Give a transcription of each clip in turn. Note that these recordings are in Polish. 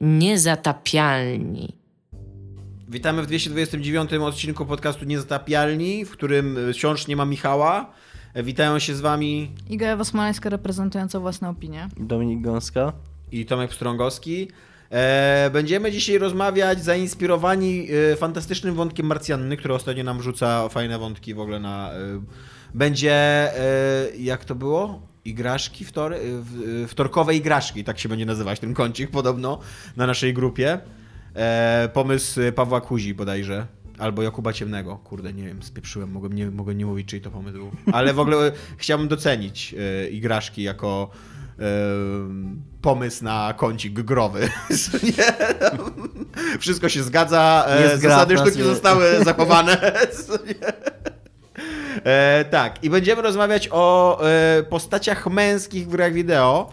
Niezatapialni. Witamy w 229 odcinku podcastu Niezatapialni, w którym wciąż nie ma Michała. Witają się z wami Iga Ewa Smoleńska reprezentująca własne opinie. Dominik Gąska. i Tomek Pstrągowski. E, będziemy dzisiaj rozmawiać zainspirowani e, fantastycznym wątkiem Marsjanny, który ostatnio nam rzuca fajne wątki w ogóle na... E, będzie, e, jak to było? Igraszki, wtor, e, w- e, wtorkowe igraszki, tak się będzie nazywać ten kącik podobno na naszej grupie. E, pomysł Pawła Kuzi bodajże. Albo Jakuba Ciemnego. Kurde, nie wiem, spieprzyłem, mogłem nie, mogłem nie mówić, czyj to pomysł był. Ale w ogóle chciałbym docenić e, igraszki jako e, pomysł na kącik growy. Wszystko się zgadza, e, gra zasady sztuki zostały zachowane. E, tak, i będziemy rozmawiać o e, postaciach męskich w grach wideo.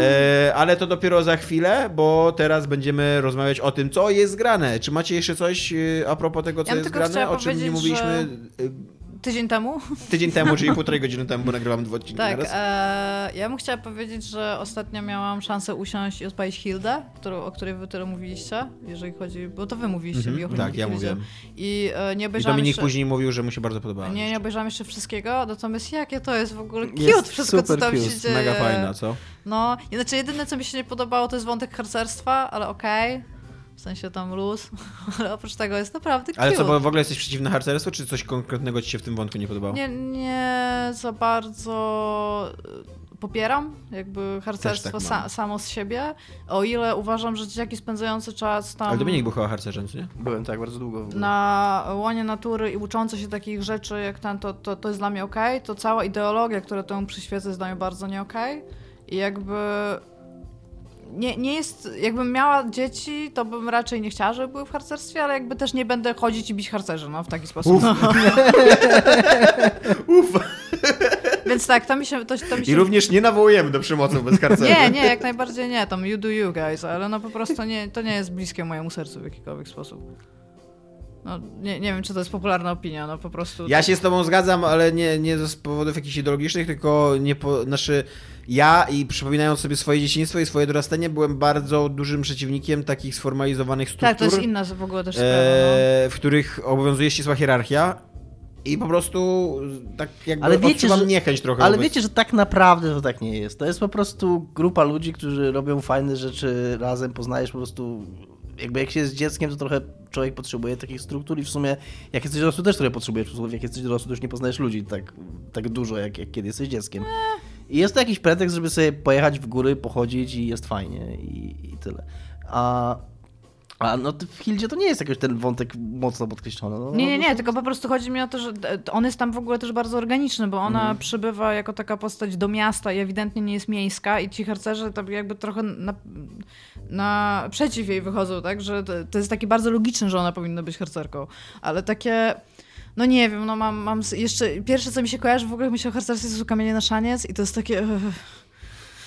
E, ale to dopiero za chwilę, bo teraz będziemy rozmawiać o tym, co jest grane. Czy macie jeszcze coś e, a propos tego, co Ja jest grane? O czym nie mówiliśmy Tydzień temu? tydzień temu, czyli półtorej godziny temu, bo nagrywamy dwa odcinki Tak. naraz. E, ja bym chciała powiedzieć, że ostatnio miałam szansę usiąść i odpalić Hildę, którą, o której wy tyle mówiliście, jeżeli chodzi, bo to wy mówiliście mi o tak, ja mówiłem. I e, nie I obejrzałam Dominik jeszcze... później mówił, że mu się bardzo podobało. Nie, nie obejrzałam jeszcze wszystkiego, natomiast jakie to jest w ogóle cute Jest wszystko, co tam cute. się dzieje. Mega fajna, co? No, i znaczy jedyne, co mi się nie podobało, to jest wątek harcerstwa, ale okej. W sensie tam luz, ale oprócz tego jest naprawdę cute. Ale co, bo w ogóle jesteś przeciwna harcerstwu, czy coś konkretnego ci się w tym wątku nie podobało? Nie, nie za bardzo y, popieram jakby harcerstwo tak sa, samo z siebie, o ile uważam, że dzieciaki spędzające czas tam Ale Dominik był chyba harcerzem, co nie? Byłem tak bardzo długo. na łonie natury i uczące się takich rzeczy jak ten, to, to, to jest dla mnie okej, to cała ideologia, która temu przyświeca jest dla mnie bardzo nie okej i jakby nie, nie jest, jakbym miała dzieci, to bym raczej nie chciała, żeby były w harcerstwie, ale jakby też nie będę chodzić i bić harcerzy, no w taki sposób. No. Więc tak, to mi się, to, to mi się I również nie nawołujemy do przemocy bez harcerzy. Nie, nie, jak najbardziej nie, tam you do you guys, ale no po prostu nie, to nie jest bliskie mojemu sercu w jakikolwiek sposób. No, nie, nie wiem, czy to jest popularna opinia, no po prostu... Ja się z tobą zgadzam, ale nie, nie z powodów jakichś ideologicznych, tylko nie po, znaczy ja i przypominając sobie swoje dzieciństwo i swoje dorastanie, byłem bardzo dużym przeciwnikiem takich sformalizowanych struktur, Tak, to jest inna w ogóle też sprawa, no. e, w których obowiązuje ścisła hierarchia i po prostu tak jakby Ale wiecie, odczuwam że- niechęć trochę. Ale wobec- wiecie, że tak naprawdę to tak nie jest. To jest po prostu grupa ludzi, którzy robią fajne rzeczy razem, poznajesz po prostu... Jakby jak się jest dzieckiem, to trochę człowiek potrzebuje takich struktur i w sumie jak jesteś dorosły też trochę potrzebujesz struktur. Jak jesteś dorosły, to już nie poznajesz ludzi tak, tak dużo, jak, jak kiedy jesteś dzieckiem. I jest to jakiś pretekst, żeby sobie pojechać w góry, pochodzić i jest fajnie i, i tyle. A, a no w Hildzie to nie jest jakoś ten wątek mocno podkreślony. No, Nie, nie, no, nie, tylko po prostu chodzi mi o to, że on jest tam w ogóle też bardzo organiczny, bo ona Mhm. przybywa jako taka postać do miasta i ewidentnie nie jest miejska i ci harcerze tam jakby trochę na, na przeciw jej wychodzą, tak, że to, to jest takie bardzo logiczne, że ona powinna być harcerką, ale takie... No nie wiem, no mam, mam jeszcze... Pierwsze, co mi się kojarzy w ogóle, myślę o harcerstwie, to są kamienie na szaniec i to jest takie...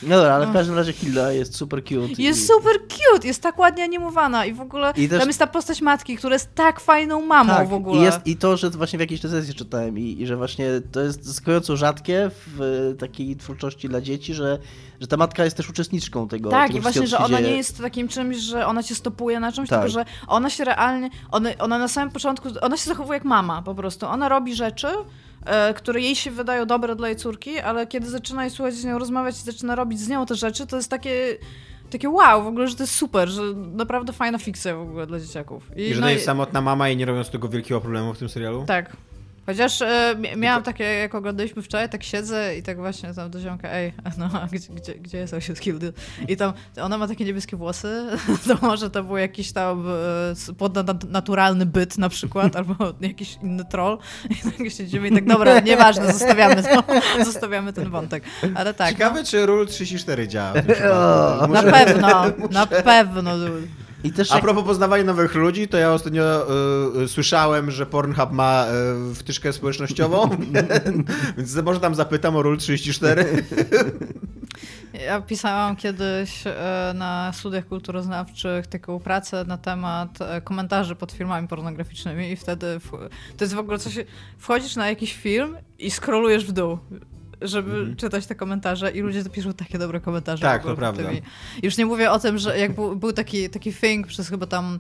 No dobra, ale w No. każdym razie Hilda jest super cute. Jest i... super cute, jest tak ładnie animowana i w ogóle I też- tam jest ta postać matki, która jest tak fajną mamą tak, w ogóle. I, jest, I to, że właśnie w jakiejś recenzji czytałem i, i że właśnie to jest zaskakująco rzadkie w e, takiej twórczości dla dzieci, że, że ta matka jest też uczestniczką tego. Tak, tego i właśnie, że ona się nie dzieje. jest takim czymś, że ona cię stopuje na czymś, Tak. tylko że ona się realnie, ona, ona na samym początku, ona się zachowuje jak mama po prostu. Ona robi rzeczy, które jej się wydają dobre dla jej córki, ale kiedy zaczyna jej słuchać z nią rozmawiać i zaczyna robić z nią te rzeczy, to jest takie... Takie wow, w ogóle, że to jest super, że naprawdę fajna fikcja w ogóle dla dzieciaków. I że no to jest samotna mama i nie robią z tego wielkiego problemu w tym serialu? Tak. Chociaż e, mia- miałam takie, jak oglądaliśmy wczoraj, tak siedzę i tak właśnie tam do ziomka, ej, no a gdzie, gdzie, gdzie jest ojciec Hildy? I tam, ona ma takie niebieskie włosy, to może to był jakiś tam e, podnaturalny byt na przykład, albo jakiś inny troll. I tak siedzimy i tak, dobra, nieważne, zostawiamy to, zostawiamy ten wątek. Ale tak, Ciekawe, czy Rule 34 działa. w tym no, na pewno, na pewno. I też A jak, propos poznawania nowych ludzi, to ja ostatnio y, y, słyszałem, że Pornhub ma y, wtyczkę społecznościową, więc może tam zapytam o Rule 34. Ja pisałam kiedyś e, na studiach kulturoznawczych taką pracę na temat e, komentarzy pod filmami pornograficznymi i wtedy w, to jest w ogóle coś, wchodzisz na jakiś film i scrollujesz w dół. Żeby czytać te komentarze i ludzie piszą takie dobre komentarze. Tak, to prawda. Już nie mówię o tym, że jak był, był taki, taki thing przez chyba tam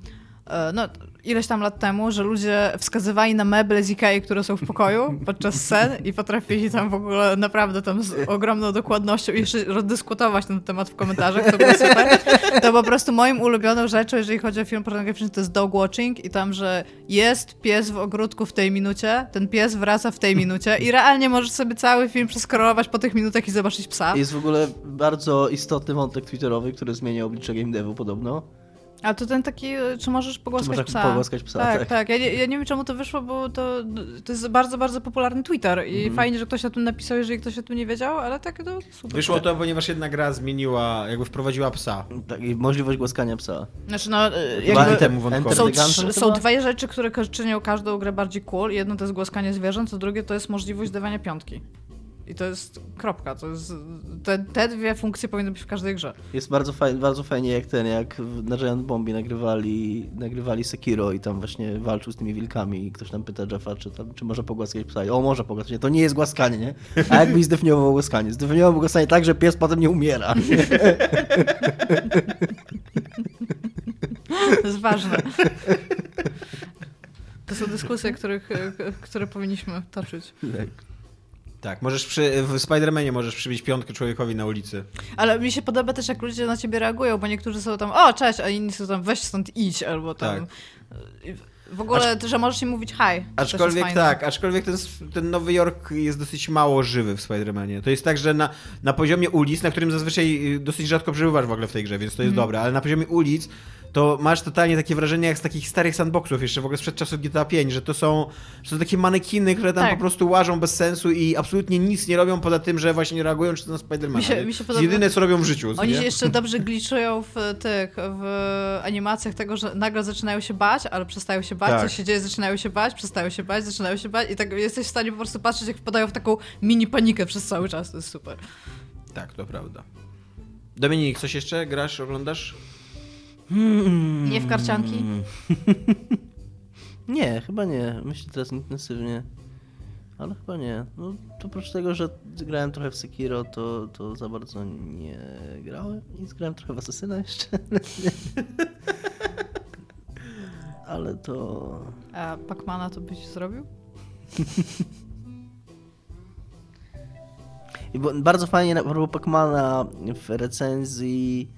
no, ileś tam lat temu, że ludzie wskazywali na meble z Ikei, które są w pokoju podczas scen i potrafili tam w ogóle naprawdę tam z ogromną dokładnością jeszcze rozdyskutować ten temat w komentarzach, to było super. To po prostu moim ulubioną rzeczą, jeżeli chodzi o film pornograficzny, to jest dog watching i tam, że jest pies w ogródku w tej minucie, ten pies wraca w tej minucie i realnie możesz sobie cały film przeskrolować po tych minutach i zobaczyć psa. Jest w ogóle bardzo istotny wątek twitterowy, który zmienia oblicze game devu podobno. A to ten taki, e, czy możesz pogłaskać można psa? pogłaskać psa, Tak, tak. tak. Ja, nie, ja nie wiem, czemu to wyszło, bo to, to jest bardzo, bardzo popularny Twitter i Mhm. fajnie, że ktoś o tym napisał, jeżeli ktoś o tym nie wiedział, ale tak to super. Wyszło to, ponieważ jedna gra zmieniła, jakby wprowadziła psa. Tak, i możliwość głaskania psa. Znaczy, no, e, jakby... temu Są, the Gungeon trz- chyba? są dwie rzeczy, które czynią każdą grę bardziej cool. Jedno to jest głaskanie zwierząt, a drugie to jest możliwość dawania piątki. I to jest kropka. To jest, te, te dwie funkcje powinny być w każdej grze. Jest bardzo fajnie, bardzo fajnie jak ten, jak na Giant Bombie nagrywali, nagrywali Sekiro i tam właśnie walczył z tymi wilkami i ktoś tam pyta Jeffa, czy, tam, czy może pogłaskać psa. I, o, może pogłaskać. To nie jest głaskanie, nie? A jakbyś zdefiniował głaskanie? Zdefiniował głaskanie tak, że pies potem nie umiera. To jest ważne. To są dyskusje, których, które powinniśmy toczyć. Tak, możesz przy, w Spider-Manie możesz przybić piątkę człowiekowi na ulicy. Ale mi się podoba też, jak ludzie na ciebie reagują, bo niektórzy są tam, o, cześć, a inni są tam, weź stąd idź, albo tam... Tak. W ogóle, że możesz im mówić hi. Aczkolwiek tak, aczkolwiek ten, ten Nowy Jork jest dosyć mało żywy w Spider-Manie. To jest tak, że na, na poziomie ulic, na którym zazwyczaj y, dosyć rzadko przebywasz w ogóle w tej grze, więc to jest dobre, ale na poziomie ulic to masz totalnie takie wrażenie jak z takich starych sandboxów, jeszcze w ogóle sprzed czasów GTA 5, że to są, że to takie manekiny, które tam Tak. po prostu łażą bez sensu i absolutnie nic nie robią poza tym, że właśnie reagują czy to na Spider-Mana. Mi się- mi się podoba- jedyne, co robią w życiu. co Oni nie? się jeszcze dobrze gliczują w tych, w animacjach tego, że nagle zaczynają się bać, ale przestają się bać, Tak. coś się dzieje, zaczynają się bać, przestają się bać, zaczynają się bać i tak jesteś w stanie po prostu patrzeć, jak wpadają w taką mini panikę przez cały czas, to jest super. Tak, to prawda. Dominik, coś jeszcze? Grasz, oglądasz? Nie w karcianki? Nie, chyba nie. Myślę teraz intensywnie. Ale chyba nie. No, to oprócz tego, że grałem trochę w Sekiro, to, to za bardzo nie grałem. I grałem trochę w Asasyna jeszcze. Ale to... A Pacmana to byś zrobił? I bardzo fajnie na Pacmana w recenzji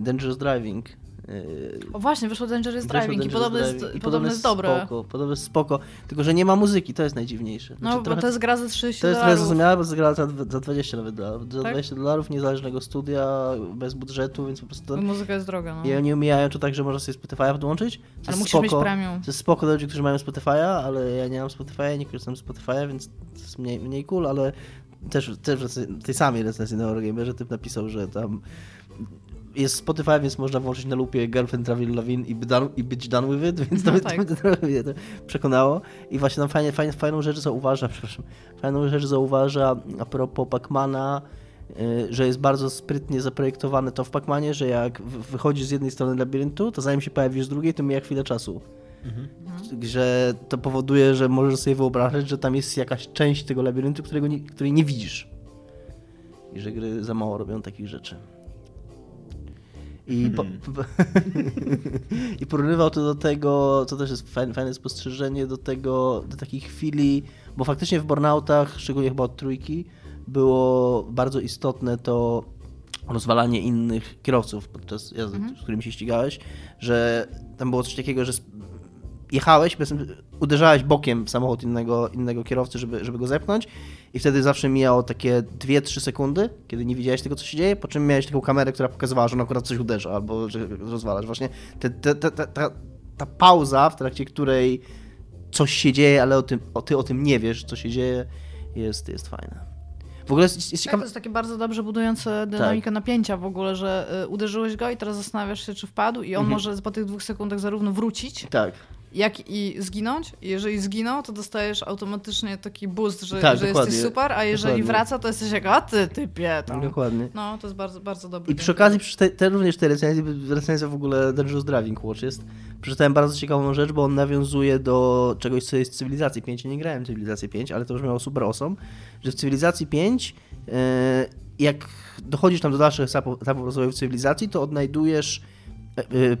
Dangerous Driving. e, O właśnie, wyszło Dangerous wyszło Driving i Dangerous podobno jest, Driving i podobno jest dobre. Spoko, podobno jest spoko, tylko że nie ma muzyki, to jest najdziwniejsze. No, Znaczy, bo trochę- to jest gra za 30 To jest dolarów. zrozumiałe, bo jest gra za, za 20 nawet dolarów. Za Tak? 20 dolarów niezależnego studia, bez budżetu, więc po prostu... I Muzyka jest droga, no. I oni umijają to tak, że można sobie Spotify'a podłączyć. Ale musisz spoko, mieć premium. To jest spoko dla ludzi, którzy mają Spotify'a, ale ja nie mam Spotify'a, nie korzystam z Spotify'a, więc to jest mniej, mniej cool, ale też, też w tej samej recenzji na Eurogamerze typ napisał, że tam jest Spotify, więc można włączyć na lupie Girlfriend Travel Lavin i, i być done with it, więc to, No mnie- tak. to, trochę mnie to przekonało. I właśnie tam fajnie, fajnie, fajną rzecz zauważa, przepraszam, fajną rzecz zauważa a propos Pacmana, y, że jest bardzo sprytnie zaprojektowane to w Pacmanie, że jak wychodzisz z jednej strony labiryntu, to zanim się pojawisz z drugiej, to mija chwilę czasu. Że to powoduje, że możesz sobie wyobrażać, że tam jest jakaś część tego labiryntu, którego nie, której nie widzisz. I że gry za mało robią takich rzeczy. I, po, I porównywał to do tego, co też jest fajne, fajne spostrzeżenie, do tego, do takich chwili, bo faktycznie w burnoutach, szczególnie chyba od trójki, było bardzo istotne to rozwalanie innych kierowców podczas jazdy, z którymi się ścigałeś, że tam było coś takiego, że jechałeś, powiedzmy, uderzałeś bokiem w samochód innego, innego kierowcy, żeby, żeby go zepchnąć i wtedy zawsze mijało takie 2-3 sekundy, kiedy nie widziałeś tego, co się dzieje, po czym miałeś taką kamerę, która pokazywała, że on akurat coś uderza albo że rozwalasz. Właśnie te, te, te, ta, ta pauza, w trakcie której coś się dzieje, ale o tym, o, ty o tym nie wiesz, co się dzieje, jest, jest fajna. W ogóle jest, jest Tak, ciekawe... to jest takie bardzo dobrze budujące dynamikę napięcia w ogóle, że y, uderzyłeś go i teraz zastanawiasz się, czy wpadł i on Mhm. może po tych dwóch sekundach zarówno wrócić Tak. Jak i zginąć. Jeżeli zginął, to dostajesz automatycznie taki boost, że, Tak, że jesteś super, a jeżeli Dokładnie. wraca, to jesteś jak, a ty typie tam. Dokładnie. No, to jest bardzo, bardzo dobry. I przy okazji, te, te, również te recenzje, recenzja w ogóle Dangerous Driving Watch jest, przeczytałem bardzo ciekawą rzecz, bo on nawiązuje do czegoś, co jest w Cywilizacji 5. Ja nie grałem w Cywilizację 5, ale to brzmiało super awesome, że w Cywilizacji 5 e, jak dochodzisz tam do dalszych etapów rozwoju w Cywilizacji, to odnajdujesz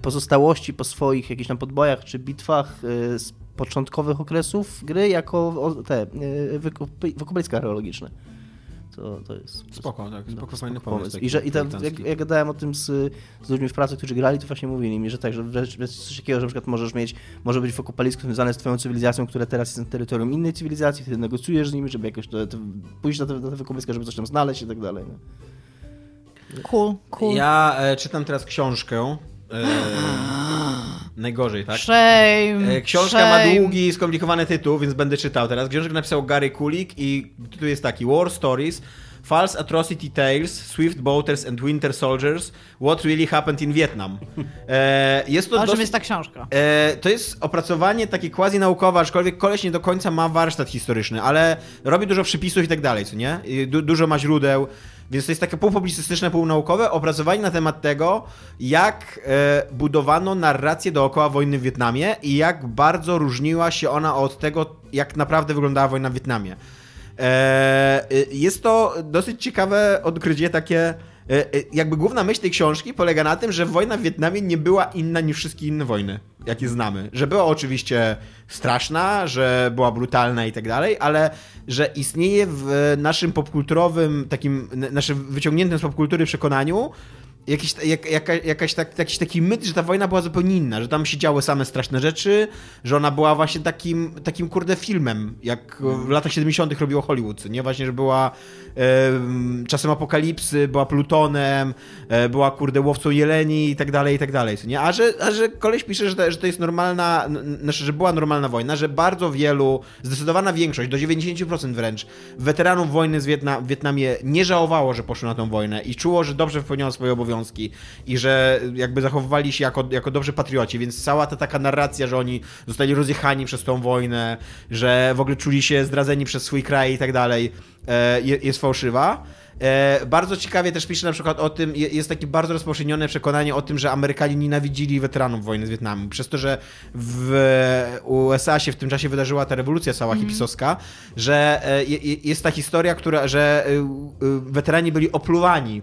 pozostałości po swoich jakichś tam podbojach czy bitwach e, z początkowych okresów gry jako te e, wykop- wykopaliska archeologiczne. To, to jest Spoko, tak, spoko, no, fajny pomysł. taki I, że, i tam, jak, jak gadałem o tym z, z ludźmi w pracy, którzy grali, to właśnie mówili mi, że tak, że coś takiego, że na przykład możesz mieć, może być wykopalisko związane z twoją cywilizacją, która teraz jest na terytorium innej cywilizacji, wtedy negocjujesz z nimi, żeby jakoś to, to pójść na te, na te wykopaliska, żeby coś tam znaleźć i tak dalej. No. Cool, cool. Ja e, czytam teraz książkę. Najgorzej, tak? Shame, Książka shame. ma długi, skomplikowany tytuł, więc będę czytał teraz. Książkę napisał Gary Kulik i tytuł jest taki War Stories, False Atrocity Tales, Swift Boaters and Winter Soldiers, What Really Happened in Vietnam. E, jest to O czym dosyć... jest ta książka? E, to jest opracowanie takie quasi-naukowe, aczkolwiek koleś nie do końca ma warsztat historyczny, ale robi dużo przypisów i tak dalej, co nie? Du dużo ma źródeł, więc to jest takie półpublicystyczne, półnaukowe opracowanie na temat tego, jak e, budowano narrację dookoła wojny w Wietnamie i jak bardzo różniła się ona od tego, jak naprawdę wyglądała wojna w Wietnamie. E, y, jest to dosyć ciekawe odkrycie takie. e, e, Jakby główna myśl tej książki polega na tym, że wojna w Wietnamie nie była inna niż wszystkie inne wojny, jakie znamy. Że była oczywiście straszna, że była brutalna i tak dalej, ale że istnieje w naszym popkulturowym, takim naszym wyciągniętym z popkultury przekonaniu jakiś, jak, jaka, jakaś tak, jakiś taki myt, że ta wojna była zupełnie inna, że tam się działy same straszne rzeczy, że ona była właśnie takim, takim kurde filmem, jak w latach 70. robiło Hollywood, nie? Właśnie, że była czasem apokalipsy, była Plutonem, e, była kurde łowcą jeleni i tak dalej, i tak dalej, nie? A że, a że koleś pisze, że to, że to jest normalna, znaczy, że była normalna wojna, że bardzo wielu, zdecydowana większość, do 90% wręcz, weteranów wojny z Wietna, w Wietnamie nie żałowało, że poszło na tą wojnę i czuło, że dobrze wypełniało swoje obowiązki i że jakby zachowywali się jako, jako dobrzy patrioci, więc cała ta taka narracja, że oni zostali rozjechani przez tą wojnę, że w ogóle czuli się zdradzeni przez swój kraj i tak dalej, jest fałszywa. E, bardzo ciekawie też pisze na przykład o tym, je- jest takie bardzo rozpowszechnione przekonanie o tym, że Amerykanie nienawidzili weteranów wojny z Wietnamu, przez to, że w USA się w tym czasie wydarzyła ta rewolucja cała hipisowska, że e, je- je- jest ta historia, która, że e, e, weterani byli opluwani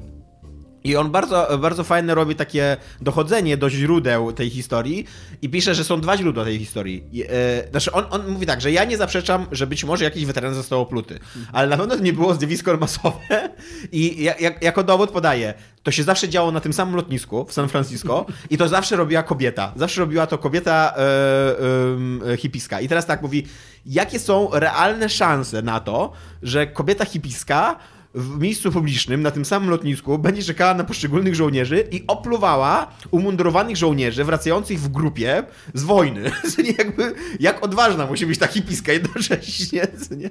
i on bardzo, bardzo fajne robi takie dochodzenie do źródeł tej historii i pisze, że są dwa źródła tej historii. I, E, znaczy on, on mówi tak, że ja nie zaprzeczam, że być może jakiś weteran został opluty, ale na pewno nie było zjawisko masowe i ja, jak, jako dowód podaje, to się zawsze działo na tym samym lotnisku w San Francisco i to zawsze robiła kobieta. Zawsze robiła to kobieta e, e, hipiska. I teraz tak mówi, jakie są realne szanse na to, że kobieta hipiska w miejscu publicznym, na tym samym lotnisku, będzie czekała na poszczególnych żołnierzy i opluwała umundurowanych żołnierzy wracających w grupie z wojny. Jakby, jak odważna musi być ta hipiska jednocześnie. Nie?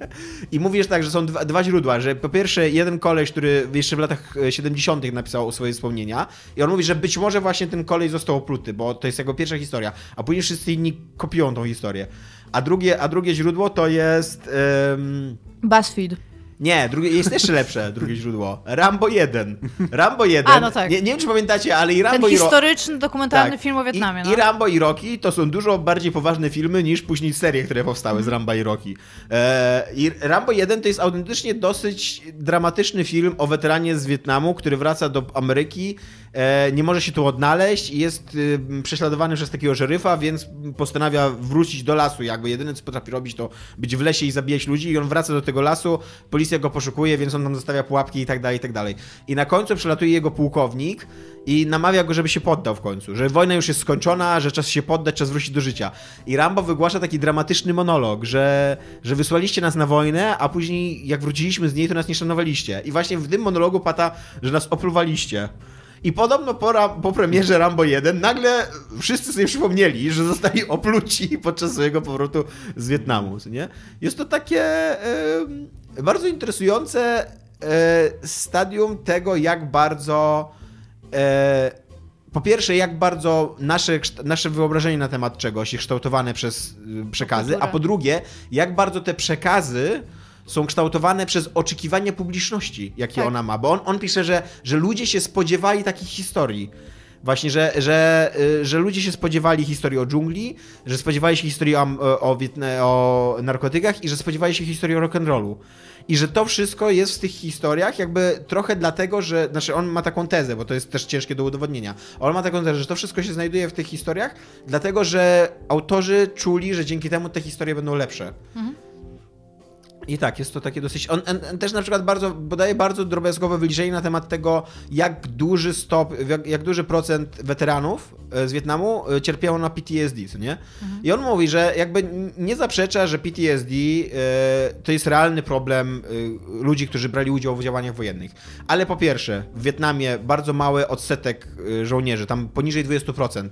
I mówisz tak, że są dwa, dwa źródła, że po pierwsze jeden koleś, który jeszcze w latach e, 70. napisał swoje wspomnienia i on mówi, że być może właśnie ten koleś został opluty, bo to jest jego pierwsza historia, a później wszyscy inni kopiują tą historię. A drugie, a drugie źródło to jest... em, BuzzFeed. Nie, drugie, jest jeszcze lepsze drugie źródło. Rambo 1. Rambo 1. A, no tak. nie, nie wiem, czy pamiętacie, ale i Rambo Ten i Ro- historyczny, dokumentalny tak. film o Wietnamie. I, no. I Rambo i Rocky to są dużo bardziej poważne filmy niż później serie, które powstały z Rambo i Rocky. E, I Rambo 1 to jest autentycznie dosyć dramatyczny film o weteranie z Wietnamu, który wraca do Ameryki, nie może się tu odnaleźć i jest y, prześladowany przez takiego szeryfa, więc postanawia wrócić do lasu. Jakby jedyne, co potrafi robić, to być w lesie i zabijać ludzi i on wraca do tego lasu, policja go poszukuje, więc on tam zostawia pułapki i tak dalej, i tak dalej. I na końcu przelatuje jego pułkownik i namawia go, żeby się poddał w końcu, że wojna już jest skończona, że czas się poddać, czas wrócić do życia. I Rambo wygłasza taki dramatyczny monolog, że, że wysłaliście nas na wojnę, a później jak wróciliśmy z niej, to nas nie szanowaliście. I właśnie w tym monologu pada, że nas opluwaliście. I podobno po, po premierze Rambo 1 nagle wszyscy sobie przypomnieli, że zostali opluci podczas swojego powrotu z Wietnamu, nie? Jest to takie bardzo interesujące e, stadium tego, jak bardzo e, po pierwsze, jak bardzo nasze, nasze wyobrażenie na temat czegoś jest kształtowane przez y, przekazy, a po drugie, jak bardzo te przekazy są kształtowane przez oczekiwania publiczności, jakie Tak. ona ma. Bo on, on pisze, że, że ludzie się spodziewali takich historii. Właśnie, że, że, y, że ludzie się spodziewali historii o dżungli, że spodziewali się historii o, o, Wietna- o narkotykach i że spodziewali się historii o rock'n'rollu. I że to wszystko jest w tych historiach jakby trochę dlatego, że, znaczy on ma taką tezę, bo to jest też ciężkie do udowodnienia. On ma taką tezę, że to wszystko się znajduje w tych historiach, dlatego że autorzy czuli, że dzięki temu te historie będą lepsze. I tak, jest to takie dosyć. On, on, on też na przykład bardzo podaje bardzo drobiazgowe wyliczenie na temat tego, jak duży stop, jak, jak duży procent weteranów e, z Wietnamu e, cierpiało na PTSD, co nie? I on mówi, że jakby nie zaprzecza, że PTSD e, to jest realny problem e, ludzi, którzy brali udział w działaniach wojennych. Ale po pierwsze, w Wietnamie bardzo mały odsetek żołnierzy, tam poniżej 20%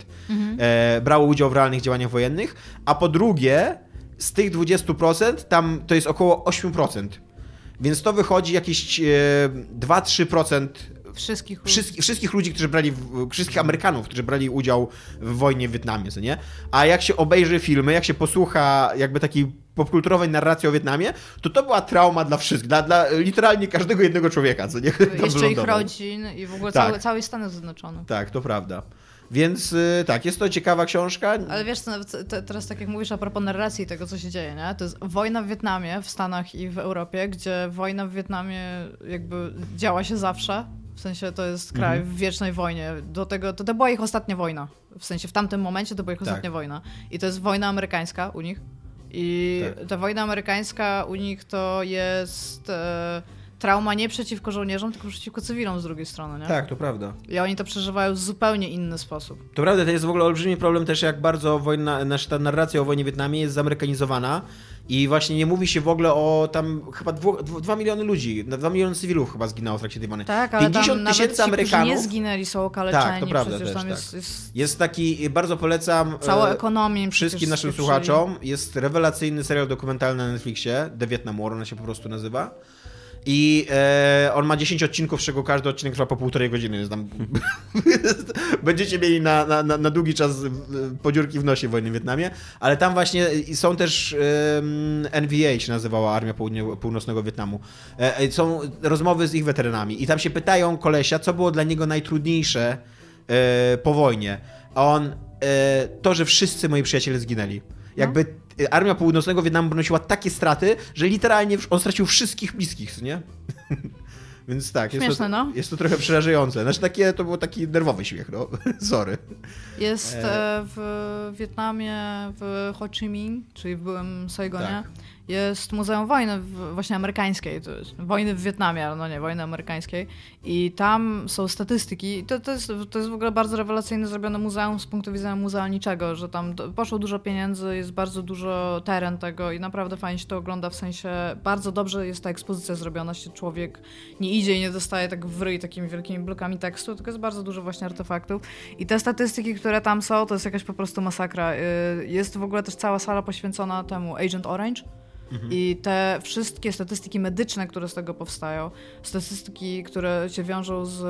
e, brało udział w realnych działaniach wojennych, a po drugie, z tych 20% tam to jest około 8%. Więc to wychodzi jakieś e, 2-3% Wszystkich wszystkich, wszystkich ludzi, którzy brali, wszystkich Amerykanów, którzy brali udział w wojnie w Wietnamie, co nie? A jak się obejrzy filmy, jak się posłucha jakby takiej popkulturowej narracji o Wietnamie, to to była trauma dla wszystkich, dla, dla literalnie każdego jednego człowieka, co nie? Jeszcze ich rodzin i w ogóle Tak. cały, cały Stany Zjednoczone. Tak, to prawda. Więc y, tak, jest to ciekawa książka. Ale wiesz, co, nawet te- teraz tak jak mówisz a propos narracji tego, co się dzieje, nie? To jest wojna w Wietnamie, w Stanach i w Europie, gdzie wojna w Wietnamie jakby działa się zawsze. W sensie to jest kraj Mhm. w wiecznej wojnie. Do tego, to, to była ich ostatnia wojna. W sensie w tamtym momencie to była ich Tak. ostatnia wojna. I to jest wojna amerykańska u nich. I Tak. ta wojna amerykańska u nich to jest e, trauma nie przeciwko żołnierzom, tylko przeciwko cywilom z drugiej strony, nie? Tak, to prawda. I oni to przeżywają w zupełnie inny sposób. To prawda, to jest w ogóle olbrzymi problem też, jak bardzo wojna, nasza ta narracja o wojnie w Wietnamie jest zamerykanizowana i właśnie nie mówi się w ogóle o tam chyba 2 miliony ludzi, 2 miliony cywilów chyba zginęło w trakcie tej wojny. Tak, ale 50 tam tysięcy Amerykanów. nie zginęli, są okaleczeni. Tak, to prawda też, tak. jest, jest Jest taki, bardzo polecam e, ekonomia. im wszystkim naszym słuchaczom. Jest rewelacyjny serial dokumentalny na Netflixie, The Vietnam War, on się po prostu nazywa. I e, on ma 10 odcinków, z czego każdy odcinek trwa po półtorej godziny. Tam będziecie mieli na, na, na, długi czas e, podziurki w nosie wojny w Wietnamie. Ale tam właśnie są też em, NVA się nazywała Armia Południo- Północnego Wietnamu. E, e, są rozmowy z ich weteranami i tam się pytają kolesia, co było dla niego najtrudniejsze e, po wojnie. A on, e, to, że wszyscy moi przyjaciele zginęli. Jakby e, Armia Północnego Wietnamu ponosiła takie straty, że literalnie on stracił wszystkich bliskich, nie? Więc tak, jest to, Śmieszne, no. jest to trochę przerażające. Znaczy takie, to był taki nerwowy śmiech, no. Sorry. Jest E. e, w Wietnamie, w Ho Chi Minh, czyli w byłym Saigonie, Tak. Jest Muzeum Wojny właśnie amerykańskiej. To jest wojny w Wietnamie, no nie, wojny amerykańskiej. I tam są statystyki. To, to, jest, to jest w ogóle bardzo rewelacyjne zrobione muzeum z punktu widzenia muzealniczego, że tam poszło dużo pieniędzy, jest bardzo dużo teren tego i naprawdę fajnie się to ogląda, w sensie bardzo dobrze jest ta ekspozycja zrobiona, się człowiek nie idzie i nie dostaje tak w ryj takimi wielkimi blokami tekstu, tylko jest bardzo dużo właśnie artefaktów. I te statystyki, które tam są, to jest jakaś po prostu masakra. Y, Jest w ogóle też cała sala poświęcona temu Agent Orange. I te wszystkie statystyki medyczne, które z tego powstają, statystyki, które się wiążą z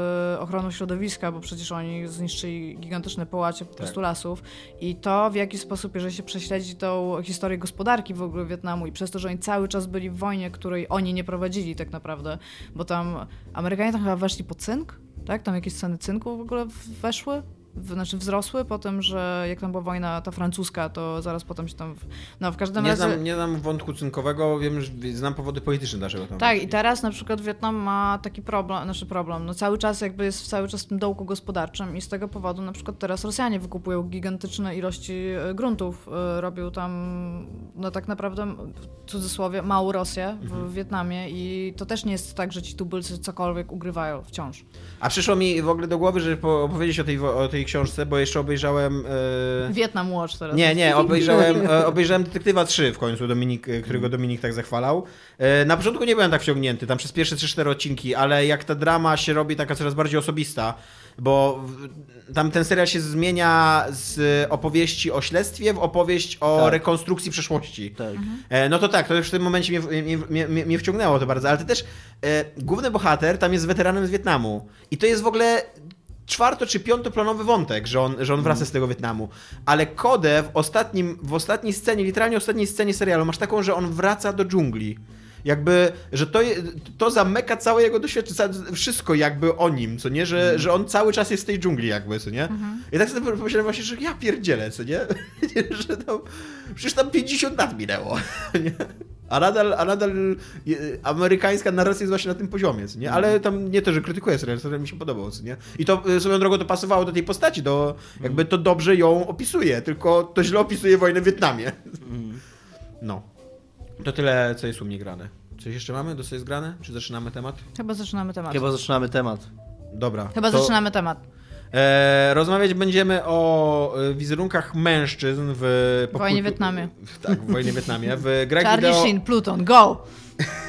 ochroną środowiska, bo przecież oni zniszczyli gigantyczne połacie po prostu lasów, i to w jaki sposób, jeżeli się prześledzi tą historię gospodarki w ogóle Wietnamu i przez to, że oni cały czas byli w wojnie, której oni nie prowadzili tak naprawdę, bo tam Amerykanie tam chyba weszli po cynk, tak? Tam jakieś ceny cynku w ogóle weszły? Znaczy wzrosły po tym, że jak tam była wojna ta francuska, to zaraz potem się tam... W, no w każdym Nie razie... znam, nie znam wątku cynkowego, wiem, że znam powody polityczne dlaczego tam. Tak, i teraz na przykład Wietnam ma taki problem, znaczy problem, no cały czas jakby jest cały czas w tym dołku gospodarczym i z tego powodu na przykład teraz Rosjanie wykupują gigantyczne ilości e, gruntów, e, robią tam no tak naprawdę w cudzysłowie małą Rosję w Wietnamie i to też nie jest tak, że ci tubylcy cokolwiek ugrywają wciąż. A przyszło mi w ogóle do głowy, żeby po- opowiedzieć o tej, o tej książce, bo jeszcze obejrzałem... E... Wietnam Watch teraz. Nie, nie, obejrzałem, e, obejrzałem Detektywa 3 w końcu, Dominik, e, którego Dominik tak zachwalał. Na początku nie byłem tak wciągnięty, tam przez pierwsze 3-4 odcinki, ale jak ta drama się robi taka coraz bardziej osobista, bo w- tam ten serial się zmienia z opowieści o śledztwie w opowieść o Tak. rekonstrukcji przeszłości. Tak. E, No to tak, to już w tym momencie mnie, mnie, mnie, mnie wciągnęło to bardzo, ale to też e, główny bohater tam jest weteranem z Wietnamu i to jest w ogóle czwarto czy piątoplanowy wątek, że on, że on wraca z tego Wietnamu. Ale Kodę w, ostatnim, w ostatniej scenie, literalnie ostatniej scenie serialu, masz taką, że on wraca do dżungli. Jakby, że to, to zamyka całe jego doświadczenie, wszystko jakby o nim, co nie? Że, że on cały czas jest w tej dżungli jakby, co nie? I tak sobie pomyślałem właśnie, że ja pierdzielę, co nie? że tam, przecież tam 50 lat minęło, nie? A nadal, a nadal amerykańska narracja jest właśnie na tym poziomie, nie? Ale tam nie to, że krytykuję serial, serial mi się podobał, co nie? I to e, swoją drogą to pasowało do tej postaci, do, jakby to dobrze ją opisuje, tylko to źle opisuje wojnę w Wietnamie. No. To tyle, co jest u mnie grane. Coś jeszcze mamy? Do co jest grane? Czy zaczynamy temat? Chyba zaczynamy temat. Chyba zaczynamy temat. Dobra. Chyba to, zaczynamy temat. E, rozmawiać będziemy o e, wizerunkach mężczyzn w... W wojnie Wietnamie. Tak, w wojnie Wietnamie. W grach, Charlie wideo, Sheen, Pluton, go!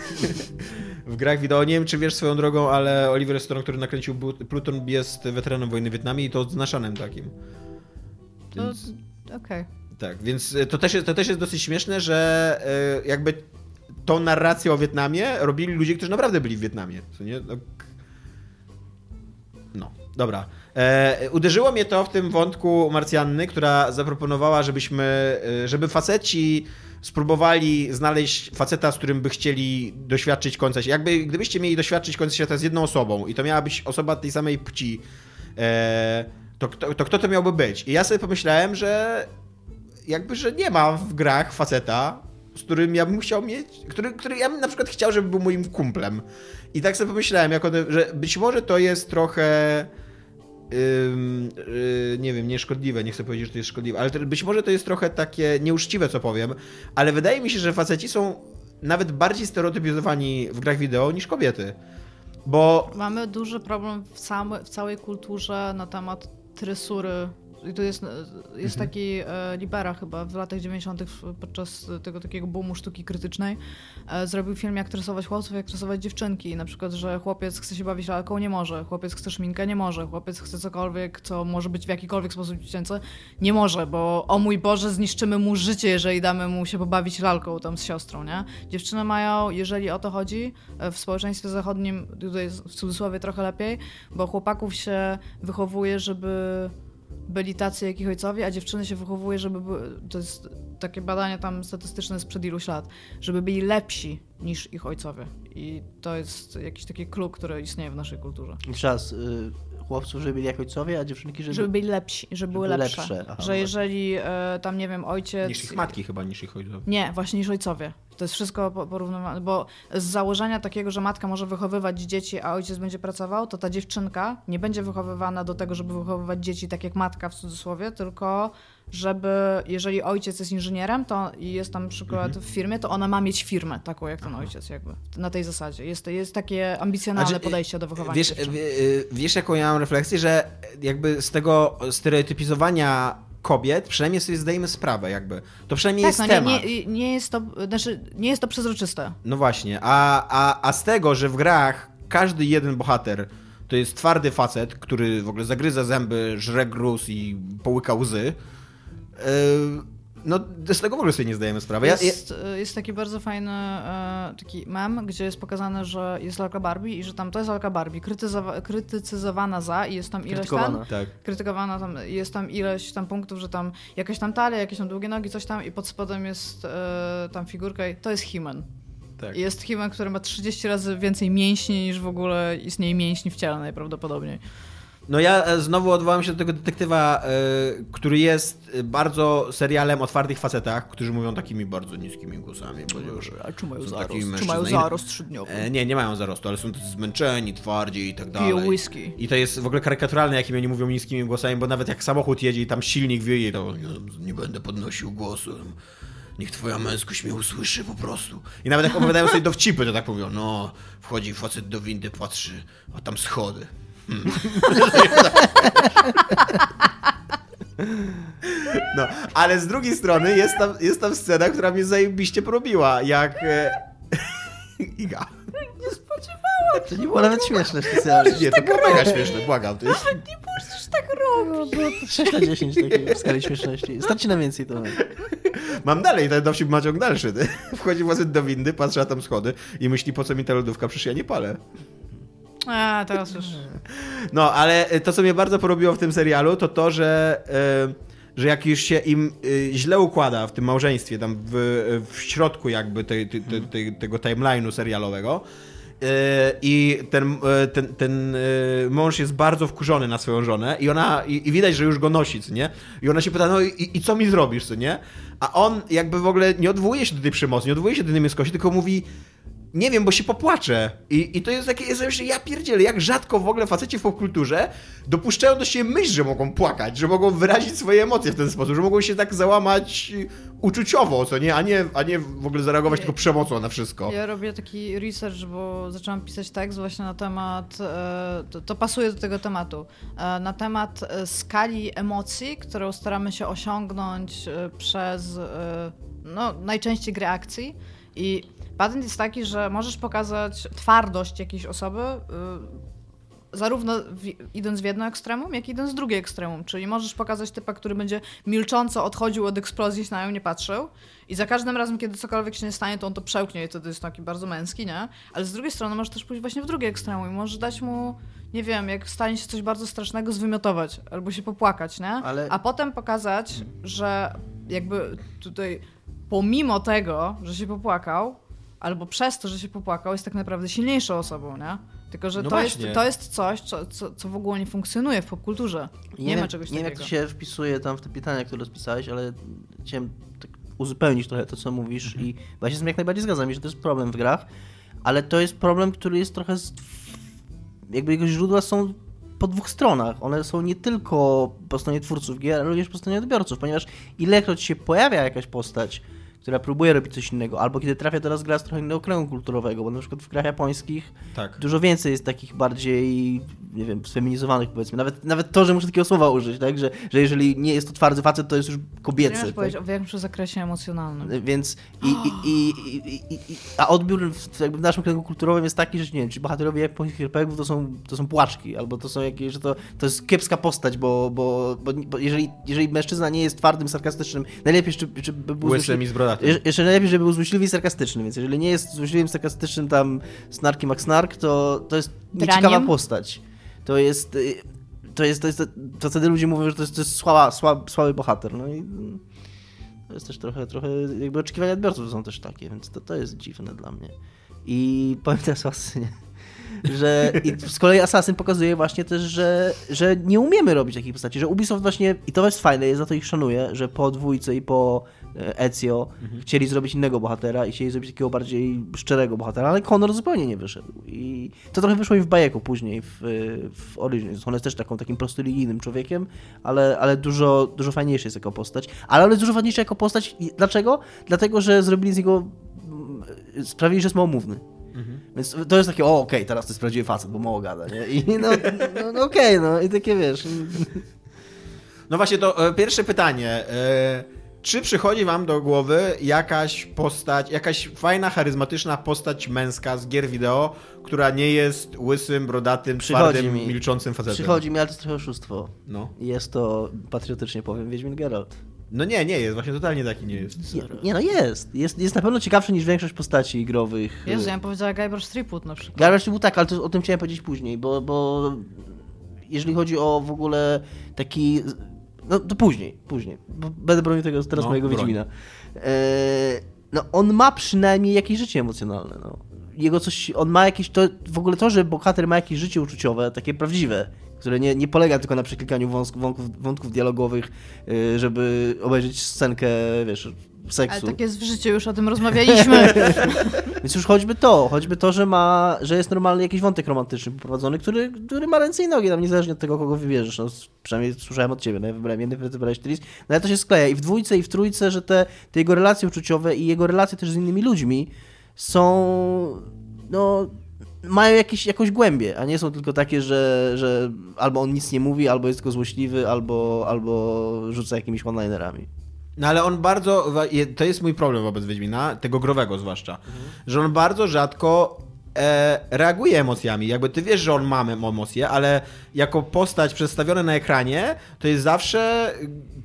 w grach wideo, nie wiem czy wiesz swoją drogą, ale Oliver Stone, który nakręcił Pluton jest weteranem wojny Wietnamie i to odznaczanym takim. To- Więc, Okej. tak, więc e, to też, jest, to też jest dosyć śmieszne, że e, jakby tą narrację o Wietnamie robili ludzie, którzy naprawdę byli w Wietnamie. No, no dobra. E, uderzyło mnie to w tym wątku Marcjanny, która zaproponowała, żebyśmy, e, żeby faceci spróbowali znaleźć faceta, z którym by chcieli doświadczyć końca świata. Jakby, gdybyście mieli doświadczyć końca świata z jedną osobą i to miała być osoba tej samej płci, e, to, kto, to kto to miałby być? I ja sobie pomyślałem, że jakby, że nie ma w grach faceta, z którym ja bym chciał mieć, który, który ja bym na przykład chciał, żeby był moim kumplem. I tak sobie pomyślałem, jako, że być może to jest trochę nie wiem, nieszkodliwe, nie chcę powiedzieć, że to jest szkodliwe, ale być może to jest trochę takie nieuczciwe, co powiem, ale wydaje mi się, że faceci są nawet bardziej stereotypizowani w grach wideo niż kobiety. Bo Mamy duży problem w, same, w całej kulturze na temat tresury. I tu jest, jest Mhm. taki e, Libera chyba w latach 90. w- podczas tego takiego boomu sztuki krytycznej e, zrobił film jak tresować chłopców, jak tresować dziewczynki. Na przykład, że chłopiec chce się bawić lalką, nie może. Chłopiec chce szminkę, nie może. Chłopiec chce cokolwiek, co może być w jakikolwiek sposób dziecięce, nie może, bo o mój Boże, zniszczymy mu życie, jeżeli damy mu się pobawić lalką tam z siostrą, nie? Dziewczyny mają, jeżeli o to chodzi, e, w społeczeństwie zachodnim, tutaj w cudzysłowie trochę lepiej, bo chłopaków się wychowuje, żeby byli tacy jak ich ojcowie, a dziewczyny się wychowuje, żeby były, to jest takie badanie tam statystyczne sprzed iluś lat, żeby byli lepsi niż ich ojcowie. I to jest jakiś taki klub, który istnieje w naszej kulturze. Czas. Chłopców, żeby byli jak ojcowie, a dziewczynki, żeby... Żeby byli lepsi, żeby były były lepsze. lepsze, aha, że no jeżeli e, tam, nie wiem, ojciec... niż ich matki chyba, niż ich ojcowie. Nie, właśnie niż ojcowie. To jest wszystko po- porównywane, bo z założenia takiego, że matka może wychowywać dzieci, a ojciec będzie pracował, to ta dziewczynka nie będzie wychowywana do tego, żeby wychowywać dzieci tak jak matka w cudzysłowie, tylko żeby, jeżeli ojciec jest inżynierem to i jest tam przykład w firmie, to ona ma mieć firmę taką jak ten ojciec jakby. Na tej zasadzie. Jest, jest takie ambicjonalne Znaczy, podejście do wychowania Wiesz, y, wiesz, jaką ja mam refleksję, że jakby z tego stereotypizowania kobiet przynajmniej sobie zdajemy sprawę, jakby. To przynajmniej Tak, jest no temat. nie, nie, nie, jest to, znaczy, nie jest to przezroczyste. No właśnie, a, a, a z tego, że w grach każdy jeden bohater to jest twardy facet, który w ogóle zagryza zęby, żre gruz i połyka łzy, no z tego w ogóle sobie nie zdajemy sprawy. Ja, ja, Jest, y, jest taki bardzo fajny e, taki mem, gdzie jest pokazane, że jest lalka Barbie i że tam to jest lalka Barbie, krytyzowa- krytycyzowana za i jest tam ileś tam, Krytykowana. tak. krytykowana tam, jest tam ileś tam punktów, że tam jakaś tam talia, jakieś tam długie nogi, coś tam i pod spodem jest e, tam figurka i to jest He-Man. Tak. Jest He-Man, który ma 30 razy więcej mięśni niż w ogóle istnieje mięśni w ciele najprawdopodobniej. No ja e, znowu odwołam się do tego detektywa, e, który jest e, bardzo serialem o twardych facetach, którzy mówią takimi bardzo niskimi głosami. A czy mają zarost? Czy mają zarost trzydniowy? Nie, nie mają zarostu, ale są zmęczeni, twardzi i tak dalej. Piją whisky. I to jest w ogóle karykaturalne, jakim oni mówią niskimi głosami, bo nawet jak samochód jedzie i tam silnik wieje, to nie, nie będę podnosił głosu. Niech twoja męskość mnie usłyszy po prostu. I nawet jak opowiadają sobie dowcipy, to tak mówią, no, wchodzi facet do windy, patrzy, a tam schody. No, ale z drugiej strony jest tam, jest tam scena, która mnie zajebiście porobiła, jak... E... Iga. To nie było nawet śmieszne specjalnie. Nie, to było mega śmieszne, błagam. To jest... Nie możesz tak robić! No, to 6 na 10 takiej w skali śmieszności. Starczy na więcej to. Mam dalej, ten dowcip ma ciąg dalszy. Wchodzi facet do windy, patrzy na tam schody i myśli, po co mi ta lodówka, przecież ja nie palę. A, teraz już. No, ale to, co mnie bardzo porobiło w tym serialu, to to, że, e, że jak już się im e, źle układa w tym małżeństwie, tam w, w środku jakby tej, tej, tej, tego timeline'u serialowego, e, i ten, e, ten, ten e, mąż jest bardzo wkurzony na swoją żonę i ona, i, i widać, że już go nosi, co nie? I ona się pyta, no i, i co mi zrobisz, co nie? A on jakby w ogóle nie odwołuje się do tej przemocy, nie odwołuje się do tej niemieckości, tylko mówi, nie wiem, bo się popłaczę. I, i to jest takie, jest, że ja pierdzielę, jak rzadko w ogóle faceci w popkulturze dopuszczają do siebie myśl, że mogą płakać, że mogą wyrazić swoje emocje w ten sposób, że mogą się tak załamać uczuciowo, co nie, a nie, a nie w ogóle zareagować tylko przemocą na wszystko. Ja robię taki research, bo zaczęłam pisać tekst właśnie na temat, e, to, to pasuje do tego tematu, e, na temat e, skali emocji, którą staramy się osiągnąć przez no, najczęściej gry akcji i patent jest taki, że możesz pokazać twardość jakiejś osoby y, zarówno w, idąc w jedno ekstremum, jak i idąc w drugie ekstremum. Czyli możesz pokazać typa, który będzie milcząco odchodził od eksplozji, na nią nie patrzył i za każdym razem, kiedy cokolwiek się nie stanie, to on to przełknie i wtedy jest taki bardzo męski, nie? Ale z drugiej strony możesz też pójść właśnie w drugie ekstremum i możesz dać mu, nie wiem, jak stanie się coś bardzo strasznego, zwymiotować albo się popłakać, nie? Ale- A potem pokazać, że jakby tutaj pomimo tego, że się popłakał, albo przez to, że się popłakał, jest tak naprawdę silniejszą osobą, nie? Tylko, że No to, jest, to jest coś, co, co, co w ogóle nie funkcjonuje w popkulturze. Nie, ma wiem, czegoś nie wiem, takiego. jak to się wpisuje tam w te pytania, które spisałeś, ale chciałem tak uzupełnić trochę to, co mówisz Mhm. i właśnie z tym jak najbardziej zgadzam się, że to jest problem w grach, ale to jest problem, który jest trochę z... jakby jego źródła są po dwóch stronach. One są nie tylko po stronie twórców gier, ale również po stronie odbiorców, ponieważ ilekroć się pojawia jakaś postać, która próbuje robić coś innego, albo kiedy trafia teraz gra z trochę innego kręgu kulturowego, bo na przykład w grach japońskich Tak. dużo więcej jest takich bardziej, nie wiem, sfeminizowanych powiedzmy. Nawet, nawet to, że muszę takiego słowa użyć, tak? Że, że jeżeli nie jest to twardy facet, to jest już kobiecy. możesz tak? powiedzieć o większym zakresie emocjonalnym. Więc i, i, i, i, i, i, a odbiór w, jakby w naszym kręgu kulturowym jest taki, że nie wiem, czy bohaterowie japońskich RPGów to są, to są płaczki, albo to są jakieś, że to, to jest kiepska postać, bo, bo, bo, bo jeżeli, jeżeli mężczyzna nie jest twardym, sarkastycznym, najlepiej, czy, czy by był Łysym i Jeż- Jeszcze najlepiej, żeby był złośliwy i sarkastyczny, więc jeżeli nie jest złośliwym, sarkastycznym tam Snarki McSnark, to, to jest nieciekawa Draniem? postać. To jest, y, to jest, to jest, to wtedy ludzie mówią, że to jest, to jest słaba, słab, słaby bohater, no i mm, to jest też trochę, trochę jakby oczekiwania odbiorców są też takie, więc to, to jest dziwne dla mnie. I powiem teraz o Asasynie, że i z kolei Assassin pokazuje właśnie też, że, że nie umiemy robić takich postaci, że Ubisoft właśnie, i to jest fajne, ja za to ich szanuję, że po dwójce i po e, Ezio chcieli zrobić innego bohatera i chcieli zrobić takiego bardziej szczerego bohatera, ale Connor zupełnie nie wyszedł. I to trochę wyszło i w Bajeku później, w, w Origins. On jest też taką, takim prostolinijnym człowiekiem, ale, ale dużo, dużo fajniejszy jest jako postać. Ale on jest dużo fajniejszy jako postać. Dlaczego? Dlatego, że zrobili z niego mm, sprawili, że jest małomówny. Więc to jest takie, o okej, teraz to jest prawdziwy facet, bo mało gada, nie? I no, no, no okej, no i takie wiesz. No właśnie, to e, pierwsze pytanie. E, czy przychodzi wam do głowy jakaś postać, jakaś fajna, charyzmatyczna postać męska z gier wideo, która nie jest łysym, brodatym, Przychodzi twardym, mi. milczącym facetem? Przychodzi mi, ale to jest trochę oszustwo. No. Jest to, patriotycznie powiem, Wiedźmin Geralt. no nie, nie jest, właśnie totalnie taki nie jest. Nie, nie no jest. jest. Jest na pewno ciekawszy niż większość postaci growych. Jezu, ja bym powiedziała Guybrush Threepwood na przykład. Garbage był tak, ale to, o tym chciałem powiedzieć później, bo, bo jeżeli chodzi o w ogóle taki... No to później, później. Będę bronił tego teraz No, mojego. Wiedźmina. E, no on ma przynajmniej jakieś życie emocjonalne, no. Jego coś, on ma jakieś, to w ogóle to, że bohater ma jakieś życie uczuciowe, takie prawdziwe, które nie, nie polega tylko na przeklikaniu wąsk, wątków, wątków dialogowych, y, żeby obejrzeć scenkę, wiesz, seksu. Ale tak jest w życiu, już o tym rozmawialiśmy. Więc już choćby to, choćby to, że ma, że jest normalny jakiś wątek romantyczny poprowadzony, który, który ma ręce i nogi, tam niezależnie od tego, kogo wybierzesz. No, przynajmniej słyszałem od ciebie, no ja wybrałem jedny, wybrałeś Tris, no ale to się skleja i w dwójce i w trójce, że te, te jego relacje uczuciowe i jego relacje też z innymi ludźmi są, no, mają jakieś, jakąś głębię, a nie są tylko takie, że, że albo on nic nie mówi, albo jest tylko złośliwy, albo, albo rzuca jakimiś one-linerami. No ale on bardzo, to jest mój problem wobec Wiedźmina, tego growego zwłaszcza, że on bardzo rzadko e, reaguje emocjami. Jakby ty wiesz, że on ma emocje, ale jako postać przedstawiona na ekranie, to jest zawsze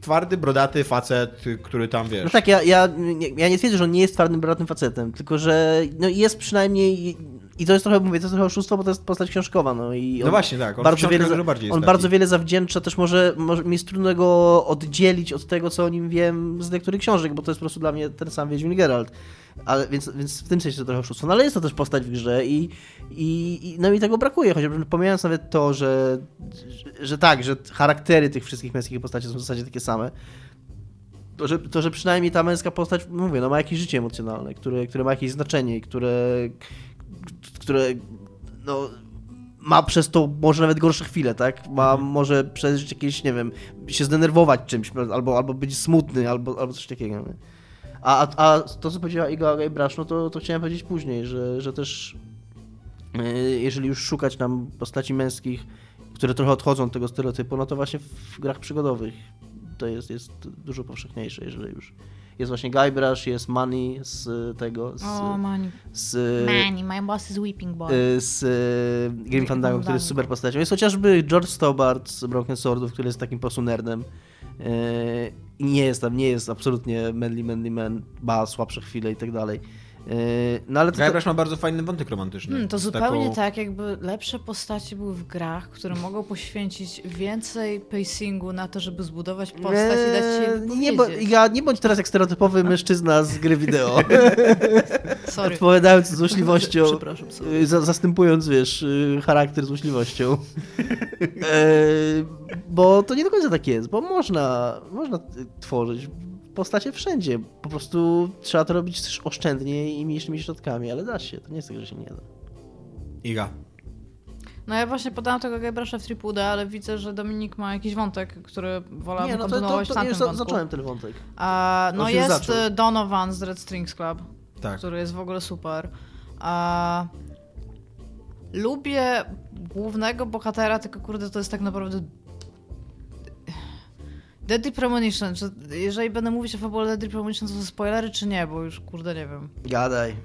twardy, brodaty facet, który tam wiesz. No tak, ja, ja, ja nie twierdzę, że on nie jest twardym, brudnym facetem, tylko że no jest przynajmniej I to jest trochę, mówię, to jest trochę oszustwo, bo to jest postać książkowa, no i No właśnie, tak. On bardzo wiele, za- bardziej on taki. bardzo wiele zawdzięcza, też może, może mi jest trudno go oddzielić od tego, co o nim wiem z niektórych książek, bo to jest po prostu dla mnie ten sam Wiedźmin Geralt. Ale, więc, więc w tym sensie to trochę oszustwo. No ale jest to też postać w grze i, i, i no mi tego brakuje, chociażby pomijając nawet to, że, że, że tak, że charaktery tych wszystkich męskich postaci są w zasadzie takie same. To że, to, że przynajmniej ta męska postać, mówię, no ma jakieś życie emocjonalne, które, które ma jakieś znaczenie, i które, które no, ma przez to może nawet gorsze chwile, tak? Ma, może przeżyć jakieś, nie wiem, się zdenerwować czymś, albo, albo być smutny, albo, albo coś takiego. Nie? A, a, a to, co powiedziała Iga Gejbrasz, no to, to chciałem powiedzieć później, że, że też yy, jeżeli już szukać nam postaci męskich, które trochę odchodzą od tego stereotypu, no to właśnie w grach przygodowych to jest, jest dużo powszechniejsze, jeżeli już. Jest właśnie Guybrush, jest Money z tego, z, O, mani. z, Mani, my boss is weeping boy. y, z y, Grim Fandango, który jest super postacią. Jest chociażby George Stobart z Broken Swordów, który jest takim po prostu nerdem. I nie jest tam, nie jest absolutnie manly, manly man, ma słabsze chwile i tak dalej. Y, No ale to, Guybrush ma bardzo fajny wątek romantyczny. Hmm, to zupełnie taką- tak, jakby lepsze postacie były w grach, które mogą poświęcić więcej pacingu na to, żeby zbudować postać i dać ci je Eee, nie, bo. Iga, nie bądź teraz jak stereotypowy mężczyzna z gry wideo. Sorry. Odpowiadając z złośliwością, Przepraszam, sorry. y, za, zastępując, wiesz, y, charakter złośliwością. E, bo to nie do końca tak jest, bo można, można tworzyć postacie wszędzie. Po prostu trzeba to robić też oszczędnie i mniejszymi środkami, ale da się. To nie jest tak, że się nie da. Iga. No ja właśnie podałam tego Gejbrasza w Tripuda, ale widzę, że Dominik ma jakiś wątek, który wolałabym nie, no to, to, to tamtym już wątku. zacząłem ten wątek. A, no jest zaczął. e, Donovan z Red Strings Club, Tak. który jest w ogóle super. A, lubię głównego bohatera, tylko kurde, to jest tak naprawdę Deadly Premonition. Czy, jeżeli będę mówić o fabule Deadly Premonition, to są spoilery, czy nie? Bo już kurde nie wiem. Gadaj.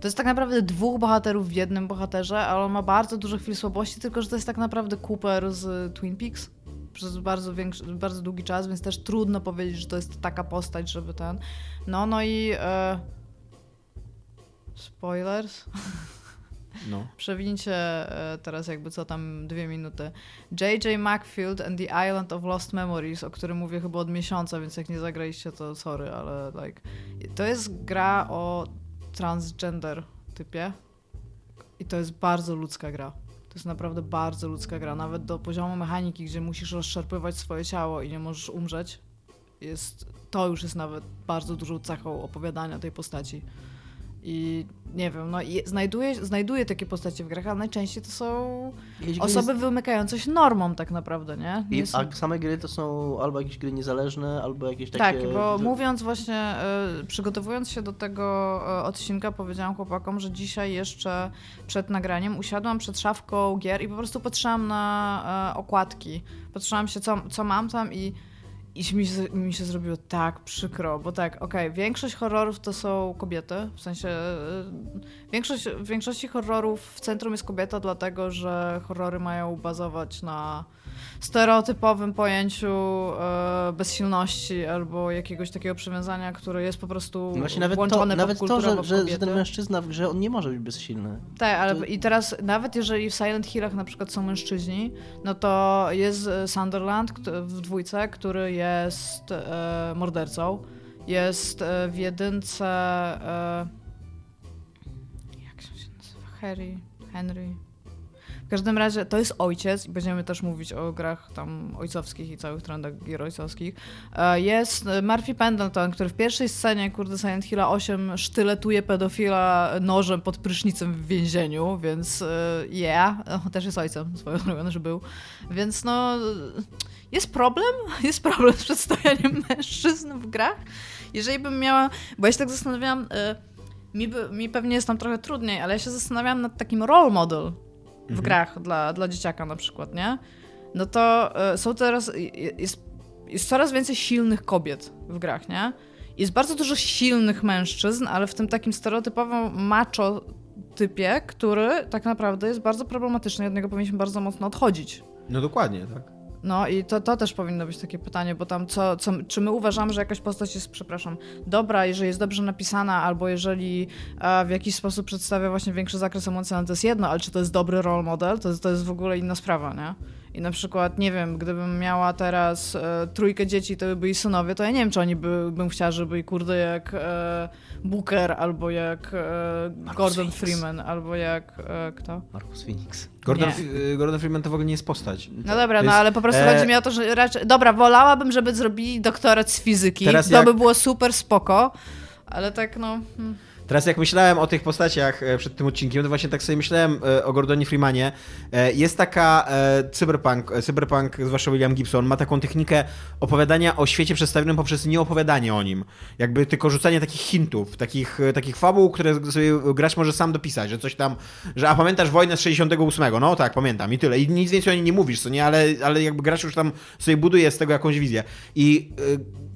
To jest tak naprawdę dwóch bohaterów w jednym bohaterze, ale on ma bardzo dużo chwil słabości, tylko że to jest tak naprawdę Cooper z Twin Peaks przez bardzo, większy, bardzo długi czas, więc też trudno powiedzieć, że to jest taka postać, żeby ten. No, no i. E... Spoilers. No. E, teraz jakby co tam dwie minuty. J.J. Macfield and the Island of Lost Memories, o którym mówię chyba od miesiąca, więc jak nie zagraliście to sorry, ale like... To jest gra o transgender typie i to jest bardzo ludzka gra. To jest naprawdę bardzo ludzka gra, nawet do poziomu mechaniki, gdzie musisz rozszarpywać swoje ciało i nie możesz umrzeć. Jest, to już jest nawet bardzo dużą cechą opowiadania tej postaci. I nie wiem, no i znajduję, znajduję takie postacie w grach, ale najczęściej to są Jeśli osoby wymykające się normom tak naprawdę, nie? nie I, są... a same gry to są albo jakieś gry niezależne, albo jakieś Tak, takie... bo że- mówiąc właśnie, y, przygotowując się do tego y, odcinka, powiedziałam chłopakom, że dzisiaj jeszcze przed nagraniem usiadłam przed szafką gier i po prostu patrzyłam na y, okładki. Patrzyłam się, co, co mam tam i, i mi, się, mi się zrobiło tak przykro, bo tak, okej, większość horrorów to są kobiety, w sensie y, większość, w większości horrorów w centrum jest kobieta, dlatego że horrory mają bazować na stereotypowym pojęciu e, bezsilności albo jakiegoś takiego przywiązania, które jest po prostu Właśnie nawet to, włączone nawet to że, że, że ten mężczyzna w grze, on nie może być bezsilny. Tak, ale to- i teraz nawet jeżeli w Silent Hillach na przykład są mężczyźni, no to jest Sunderland w dwójce, który jest e, mordercą. Jest e, w jedynce e, jak się nazywa? Harry, Henry. Każdym razie to jest ojciec i będziemy też mówić o grach tam ojcowskich i całych trendach gier ojcowskich. E, Jest e, Murphy Pendleton, który w pierwszej scenie, kurde, Silent Hilla 8 sztyletuje pedofila nożem pod prysznicem w więzieniu, więc e, yeah, też jest ojcem, swoją drogą, że był. Więc no, jest problem, jest problem z przedstawianiem mężczyzn w grach. Jeżeli bym miała, bo ja się tak zastanawiałam, mi, mi pewnie jest tam trochę trudniej, ale ja się zastanawiałam nad takim role model w grach dla, dla dzieciaka na przykład, nie? No to e, są teraz, jest, jest coraz więcej silnych kobiet w grach, nie? Jest bardzo dużo silnych mężczyzn, ale w tym takim stereotypowym macho typie, który tak naprawdę jest bardzo problematyczny i od niego powinniśmy bardzo mocno odchodzić. No dokładnie, tak. No i to, to też powinno być takie pytanie, bo tam co, co, czy my uważamy, że jakaś postać jest, przepraszam, dobra, jeżeli jest dobrze napisana, albo jeżeli e, w jakiś sposób przedstawia właśnie większy zakres emocjonalny, to jest jedno, ale czy to jest dobry role model, to, to jest w ogóle inna sprawa, nie? I na przykład, nie wiem, gdybym miała teraz e, trójkę dzieci, to by byli synowie, to ja nie wiem, czy oni by, bym chciała, żeby byli kurde jak e, Booker, albo jak e, Gordon Phoenix. Freeman, albo jak e, kto? Marcus Phoenix. Gordon, y, Gordon Freeman to w ogóle nie jest postać. No dobra, no jest- ale po prostu e, chodzi mi o to, że raczej... Dobra, wolałabym, żeby zrobili doktorat z fizyki. Teraz to jak- by było super spoko, ale tak no... hmm. Teraz jak myślałem o tych postaciach e, przed tym odcinkiem, to właśnie tak sobie myślałem e, o Gordonie Freemanie. E, Jest taka cyberpunk, cyberpunk, zwłaszcza William Gibson, ma taką technikę opowiadania o świecie przedstawionym poprzez nieopowiadanie o nim. Jakby tylko rzucanie takich hintów, takich, takich fabuł, które sobie gracz może sam dopisać, że coś tam, że a pamiętasz wojnę z 68? No tak, pamiętam i tyle. I nic więcej o niej nie mówisz, co nie, ale, ale jakby gracz już tam sobie buduje z tego jakąś wizję. I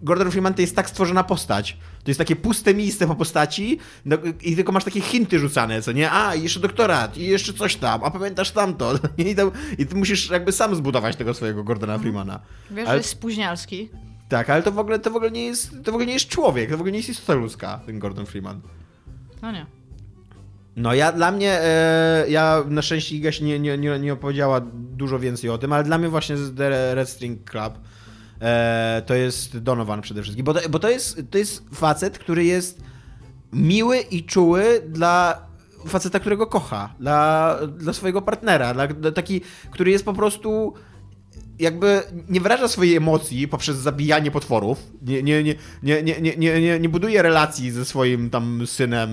Gordon Freeman to jest tak stworzona postać. To jest takie puste miejsce po postaci no, i tylko masz takie hinty rzucane, co nie? A, jeszcze doktorat, i jeszcze coś tam, a pamiętasz tamto. I, tam, I ty musisz jakby sam zbudować tego swojego Gordona Freemana. Wiesz, Ale- że jest spóźnialski. Tak, ale to w ogóle, to w ogóle nie jest, to w ogóle nie jest człowiek, to w ogóle nie jest istota ludzka, ten Gordon Freeman. No nie. No ja, dla mnie, e, ja na szczęście Iga się nie, nie, nie, nie opowiedziała dużo więcej o tym, ale dla mnie właśnie The Red String Club to jest Donovan przede wszystkim, bo to, bo to jest, to jest facet, który jest miły i czuły dla faceta, którego kocha, dla, dla swojego partnera, dla, dla taki, który jest po prostu jakby nie wyraża swojej emocji poprzez zabijanie potworów, nie, nie, nie, nie, nie, nie, nie, nie buduje relacji ze swoim tam synem,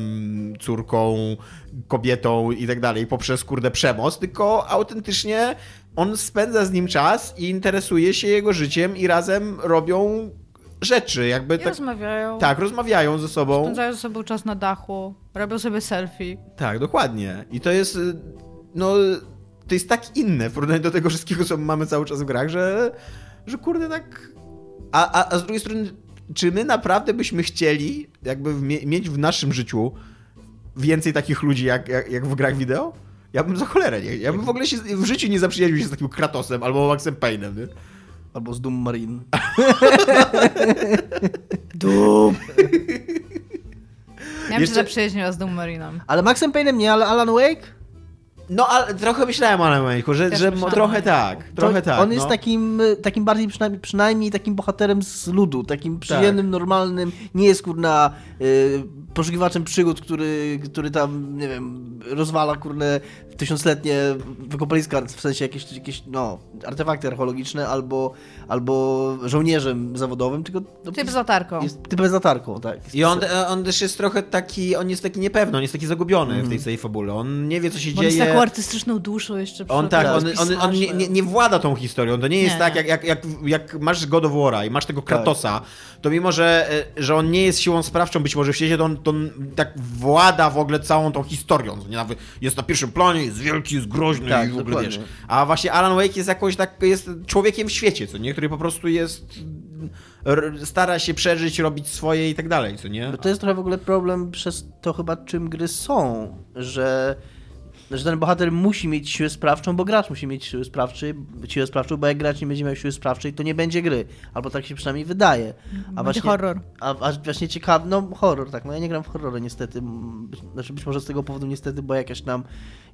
córką, kobietą i tak dalej poprzez kurde przemoc, tylko autentycznie on spędza z nim czas i interesuje się jego życiem i razem robią rzeczy, jakby I tak, rozmawiają. tak, rozmawiają ze sobą. Spędzają ze sobą czas na dachu, robią sobie selfie. Tak, dokładnie. I to jest, y, no, to jest tak inne w porównaniu do tego wszystkiego, co mamy cały czas w grach, że, że kurde tak... A, a, a z drugiej strony, czy my naprawdę byśmy chcieli jakby mie- mieć w naszym życiu więcej takich ludzi jak, jak, jak w grach wideo? Ja bym za cholerę nie. Ja bym w ogóle się w życiu nie zaprzyjaźnił się z takim Kratosem albo Maxem Payne'em, nie? Albo z Doom Marine. Doom! Ja bym się Jeszcze- zaprzyjaźniła z Doom Marinem. Ale Maxem Payne'em nie, ale Alan Wake? No, ale trochę myślałem o Wake'u, że, Też że trochę tak, trochę tak. On jest no. takim, takim bardziej przynajmniej, przynajmniej takim bohaterem z ludu, takim przyjemnym, normalnym, nie jest kurna y, poszukiwaczem przygód, który, który tam, nie wiem, rozwala kurde tysiącletnie wykopaliska, w sensie jakieś, jakieś no, artefakty archeologiczne, albo, albo żołnierzem zawodowym, tylko no, Typ z latarką. jest typem z latarką, tak. I on, on też jest trochę taki, on jest taki niepewny, on jest taki zagubiony w tej całej fabule. On nie wie, co się Bo on jest dzieje. taką artystyczną duszą jeszcze. przy On tak, on, okazji. on, on nie, nie, nie włada tą historią. To nie jest Nie, tak, nie. Jak, jak, jak, jak masz God of War'a i masz tego Kratosa, to mimo, że, e, że on nie jest siłą sprawczą być może w świecie, to on, to on tak włada w ogóle całą tą historią. Nie, nawet jest na pierwszym planie, jest wielki, jest groźny Tak, i w ogóle dokładnie. wiesz. A właśnie Alan Wake jest jakoś tak, jest człowiekiem w świecie, co nie? Który po prostu jest stara się przeżyć, robić swoje i tak dalej, co nie? Bo to jest trochę w ogóle problem przez to chyba, czym gry są, że, że ten bohater musi mieć siłę sprawczą, bo gracz musi mieć siłę, sprawczej, siłę sprawczą, bo jak gracz nie będzie miał siły sprawczej, to nie będzie gry. Albo tak się przynajmniej wydaje. A Będzie horror. A, a właśnie ciekawe, no horror, tak, no ja nie gram w horrory niestety, znaczy być może z tego powodu niestety, bo jakaś tam,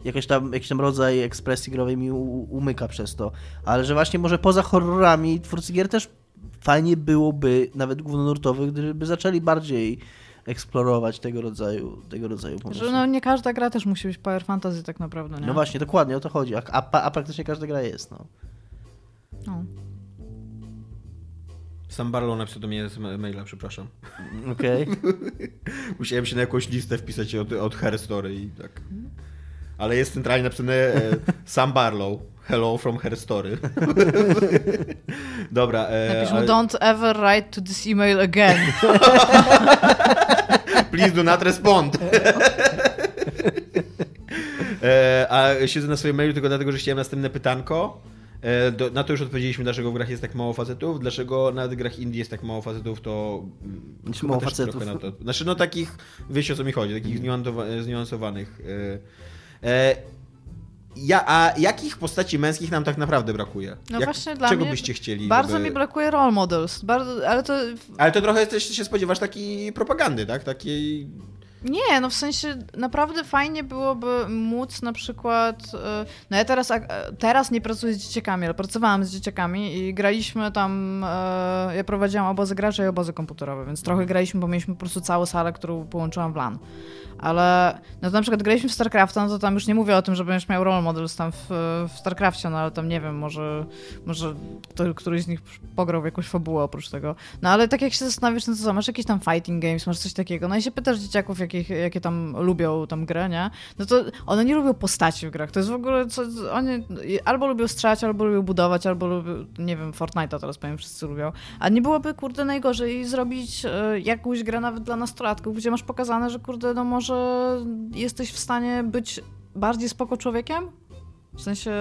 jakaś tam, jakiś tam rodzaj ekspresji growej mi u, umyka przez to, ale że właśnie może poza horrorami twórcy gier też fajnie byłoby, nawet głównonurtowych, gdyby zaczęli bardziej eksplorować tego rodzaju, tego rodzaju pomysły. Że no nie każda gra też musi być power fantasy tak naprawdę, nie? No właśnie, dokładnie o to chodzi, a, a, a praktycznie każda gra jest, no. No. Sam Barlow napisał do mnie maila, przepraszam. Okej. Musiałem się na jakąś listę wpisać od, od Her Story i tak. Ale jest centralnie napisane e, Sam Barlow. Hello from Her Story. Dobra. E, Napisz mu ale- don't ever write to this email again. Please do not respond. a siedzę na swoim mailu tylko dlatego, że chciałem następne pytanko. E, do, na to już odpowiedzieliśmy, dlaczego w grach jest tak mało facetów, dlaczego nawet w grach indie jest tak mało facetów, to Znaczy mało facetów. trochę Na to. Znaczy no takich, wiecie o co mi chodzi, takich zniuantowa- zniuansowanych. E, e, ja, a jakich postaci męskich nam tak naprawdę brakuje? No Jak, właśnie dla czego mnie byście chcieli? Bardzo żeby... mi brakuje role models, bardzo, ale to Ale to trochę też się spodziewasz takiej propagandy, tak? Takiej... Nie, no w sensie naprawdę fajnie byłoby móc na przykład. e, No ja teraz, e, teraz nie pracuję z dzieciakami, ale pracowałam z dzieciakami i graliśmy tam. e, Ja prowadziłam obozy graczy i obozy komputerowe, więc trochę graliśmy, bo mieliśmy po prostu całą salę, którą połączyłam w LAN. Ale no to na przykład graliśmy w StarCrafta, no to tam już nie mówię o tym, że będziesz miał role models tam w, w StarCrafcie, no ale tam nie wiem, może, może kto, któryś z nich pograł w jakąś fabułę oprócz tego. No ale tak jak się zastanawiasz, no to co, masz jakieś tam fighting games, masz coś takiego, no i się pytasz dzieciaków, jakich, jakie tam lubią tam grę, nie? No to one nie lubią postaci w grach, to jest w ogóle, co, oni albo lubią strzelać, albo lubią budować, albo lubią, nie wiem, Fortnite'a teraz powiem, wszyscy lubią. A nie byłoby, kurde, najgorzej zrobić e, jakąś grę nawet dla nastolatków, gdzie masz pokazane, że kurde, no może jesteś w stanie być bardziej spoko człowiekiem? W sensie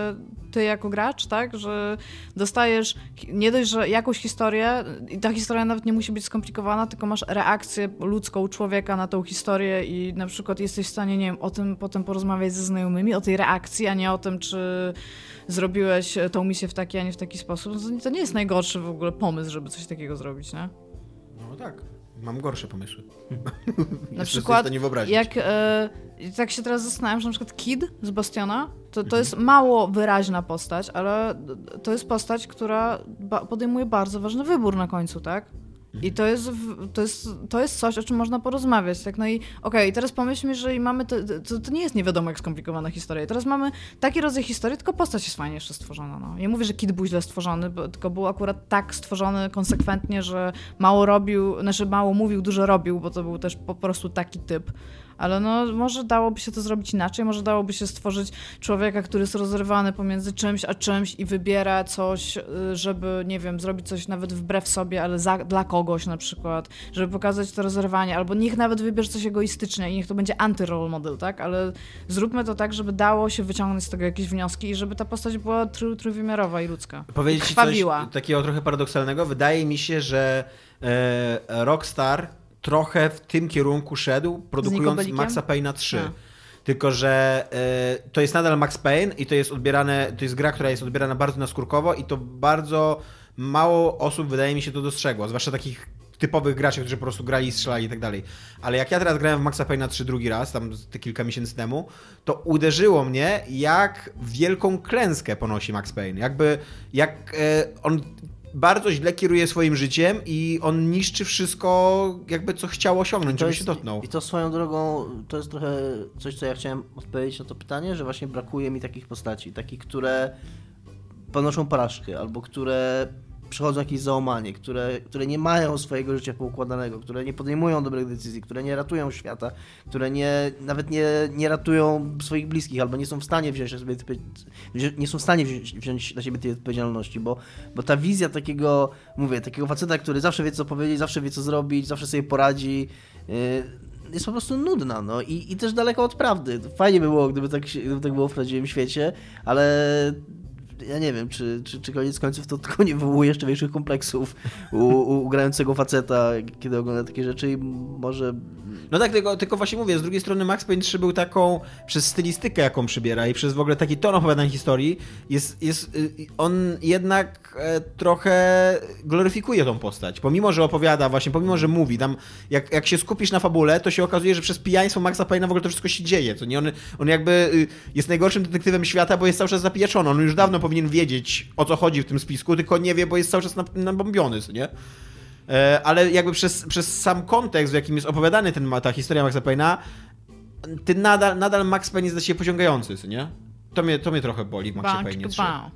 ty jako gracz, tak, że dostajesz nie dość, że jakąś historię i ta historia nawet nie musi być skomplikowana, tylko masz reakcję ludzką człowieka na tą historię i na przykład jesteś w stanie, nie wiem, o tym potem porozmawiać ze znajomymi, o tej reakcji, a nie o tym, czy zrobiłeś tą misję w taki, a nie w taki sposób. No To nie jest najgorszy w ogóle pomysł, żeby coś takiego zrobić, nie? No tak. Mam gorsze pomysły. Na przykład, jak e, tak się teraz zastanawiam, że na przykład Kid z Bastiona, to, to jest mało wyraźna postać, ale to jest postać, która ba podejmuje bardzo ważny wybór na końcu, tak? I to jest, to, jest, to jest coś, o czym można porozmawiać. Tak? No i okej, teraz pomyślmy, że mamy. To, to, to nie jest nie wiadomo jak skomplikowana historia. Teraz mamy taki rodzaj historii, tylko postać jest fajnie jeszcze stworzona. No. Nie mówię, że Kid był źle stworzony, bo, tylko był akurat tak stworzony konsekwentnie, że mało robił, znaczy mało mówił, dużo robił, bo to był też po prostu taki typ. Ale no, może dałoby się to zrobić inaczej, może dałoby się stworzyć człowieka, który jest rozrywany pomiędzy czymś a czymś i wybiera coś, y, żeby, nie wiem, zrobić coś nawet wbrew sobie, ale za, dla kogoś na przykład, żeby pokazać to rozerwanie, albo niech nawet wybierze coś egoistycznie i niech to będzie anty-role model, tak? Ale zróbmy to tak, żeby dało się wyciągnąć z tego jakieś wnioski i żeby ta postać była trój, trójwymiarowa i ludzka. Powiedzieć I coś takiego trochę paradoksalnego. Wydaje mi się, że e, Rockstar trochę w tym kierunku szedł, produkując? Maxa Payne'a 3. A. Tylko, że e, to jest nadal Max Payne i to jest odbierane, to jest gra, która jest odbierana bardzo naskórkowo i to bardzo mało osób, wydaje mi się, to dostrzegło. Zwłaszcza takich typowych graczy, którzy po prostu grali, strzelali i tak dalej. Ale jak ja teraz grałem w Maxa Payne'a 3 drugi raz, tam te kilka miesięcy temu, to uderzyło mnie, jak wielką klęskę ponosi Max Payne. Jakby, jak e, on bardzo źle kieruje swoim życiem i on niszczy wszystko, jakby co chciał osiągnąć, żeby się dotknął. I to swoją drogą, to jest trochę coś, co ja chciałem odpowiedzieć na to pytanie, że właśnie brakuje mi takich postaci, takich, które ponoszą porażki, albo które przechodzą jakieś załamanie, które, które nie mają swojego życia poukładanego, które nie podejmują dobrych decyzji, które nie ratują świata, które nie, nawet nie, nie ratują swoich bliskich, albo nie są w stanie wziąć na nie są w stanie wziąć, wziąć na siebie tej odpowiedzialności, bo, bo ta wizja takiego, mówię, takiego faceta, który zawsze wie co powiedzieć, zawsze wie co zrobić, zawsze sobie poradzi, yy, jest po prostu nudna, no i, i też daleko od prawdy. Fajnie by było, gdyby tak, gdyby tak było w prawdziwym świecie, ale ja nie wiem, czy, czy, czy koniec końców to tylko nie wywołuje jeszcze większych kompleksów u, u, grającego faceta, kiedy ogląda takie rzeczy i może... No tak, tylko, tylko właśnie mówię, z drugiej strony Max Payne 3 był taką, przez stylistykę jaką przybiera i przez w ogóle taki ton opowiadań historii, jest, jest, y, on jednak e, trochę gloryfikuje tą postać. Pomimo, że opowiada właśnie, pomimo, że mówi, tam jak, jak się skupisz na fabule, to się okazuje, że przez pijaństwo Maxa Payne'a w ogóle to wszystko się dzieje, co nie? On, on jakby y, jest najgorszym detektywem świata, bo jest cały czas zapieczony. On już dawno powinien wiedzieć, o co chodzi w tym spisku, tylko nie wie, bo jest cały czas nab- nabombiony, co nie? E, ale jakby przez, przez sam kontekst, w jakim jest opowiadany ten, ta historia Maxa Payne'a, ty nadal, nadal Max Payne jest dla ciebie pociągający, co nie? To mnie, to mnie trochę boli w Maxie Payne 3. bang.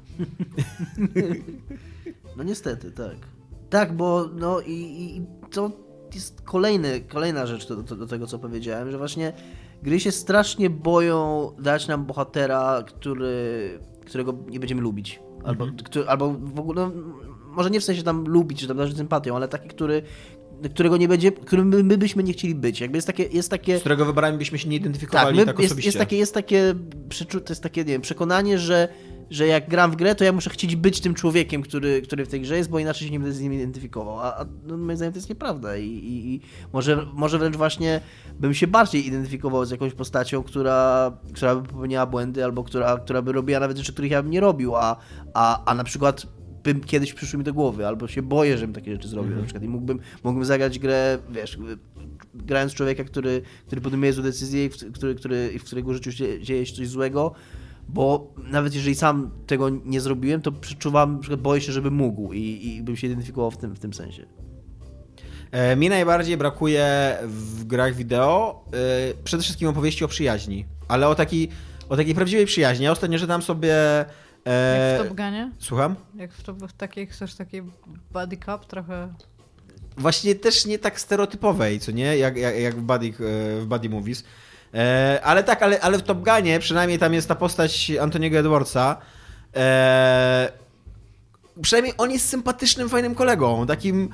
No niestety, tak. Tak, bo no i, i i to jest kolejny, kolejna rzecz do, do, do tego, co powiedziałem, że właśnie gry się strasznie boją dać nam bohatera, który, którego nie będziemy lubić. Albo, który, albo w ogóle, no, może nie w sensie tam lubić, czy tam darzyć sympatią, ale taki, który, którego nie będzie, którym my, my byśmy nie chcieli być. Jakby jest takie, jest takie Z którego wyborami byśmy się nie tak, identyfikowali my, tak, jest, jest takie, jest takie, to jest takie, nie wiem, przekonanie, że że jak gram w grę, to ja muszę chcieć być tym człowiekiem, który, który w tej grze jest, bo inaczej się nie będę z nim identyfikował. A, a no, moim zdaniem to jest nieprawda i, i, i może, może wręcz właśnie bym się bardziej identyfikował z jakąś postacią, która, która by popełniała błędy albo która, która by robiła nawet rzeczy, których ja bym nie robił, a, a, a na przykład bym kiedyś przyszły mi do głowy, albo się boję, żebym takie rzeczy zrobił na przykład i mógłbym, mógłbym zagrać grę, wiesz, grając człowieka, który, który podejmuje złe decyzje i w, który, który, w którego życiu się, dzieje się coś złego, bo nawet jeżeli sam tego nie zrobiłem, to przeczuwam, na przykład boję się, żeby mógł i, i bym się identyfikował w tym, w tym sensie. E, mi najbardziej brakuje w grach wideo e, przede wszystkim opowieści o przyjaźni, ale o takiej, o takiej prawdziwej przyjaźni. Ja ostatnio czytam sobie... E, Jak w Top Gunie? Słucham? Jak w, takiej, chcesz takiej body cup trochę... Właśnie też nie tak stereotypowej, co nie? Jak, jak, jak w, body, e, w body Movies. E, ale tak, ale, ale w Top Gunie przynajmniej tam jest ta postać Antoniego Edwardsa. E, przynajmniej on jest sympatycznym, fajnym kolegą. Takim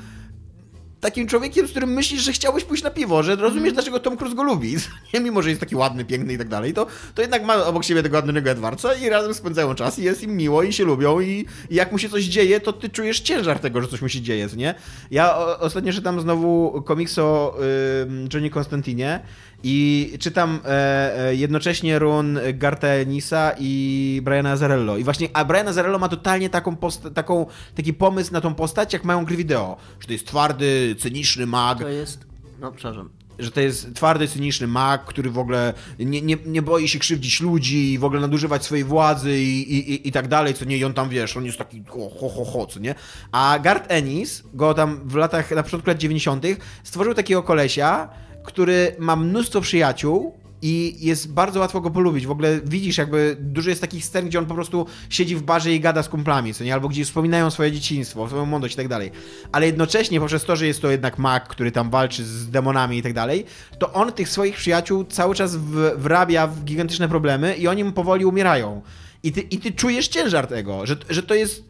takim człowiekiem, z którym myślisz, że chciałbyś pójść na piwo, że rozumiesz, mm. dlaczego Tom Cruise go lubi. Nie, mimo, że jest taki ładny, piękny i tak dalej, to, to jednak ma obok siebie tego ładnego Edwardsa i razem spędzają czas i jest im miło i się lubią i, i jak mu się coś dzieje, to ty czujesz ciężar tego, że coś mu się dzieje, nie? Ja o, ostatnio czytam znowu komiks o y, Johnny Konstantinie i czytam e, e, jednocześnie run Garta Enisa i Briana Azarello. I właśnie, a Brian Azarello ma totalnie taką, taką taki pomysł na tą postać, jak mają gry wideo. Że to jest twardy, cyniczny mag. To jest, no przepraszam, że to jest twardy, cyniczny mag, który w ogóle nie, nie, nie boi się krzywdzić ludzi i w ogóle nadużywać swojej władzy i, i, i tak dalej, co nie, i on tam, wiesz, on jest taki ho, ho, ho, ho co nie? A Garth Ennis go tam w latach, na początku lat 90 stworzył takiego kolesia, który ma mnóstwo przyjaciół i jest bardzo łatwo go polubić. W ogóle widzisz, jakby dużo jest takich scen, gdzie on po prostu siedzi w barze i gada z kumplami, co nie? Albo gdzie wspominają swoje dzieciństwo, swoją młodość i tak dalej. Ale jednocześnie, poprzez to, że jest to jednak mag, który tam walczy z demonami i tak dalej, to on tych swoich przyjaciół cały czas wrabia w gigantyczne problemy i oni mu powoli umierają. I ty, i ty czujesz ciężar tego, że, że to jest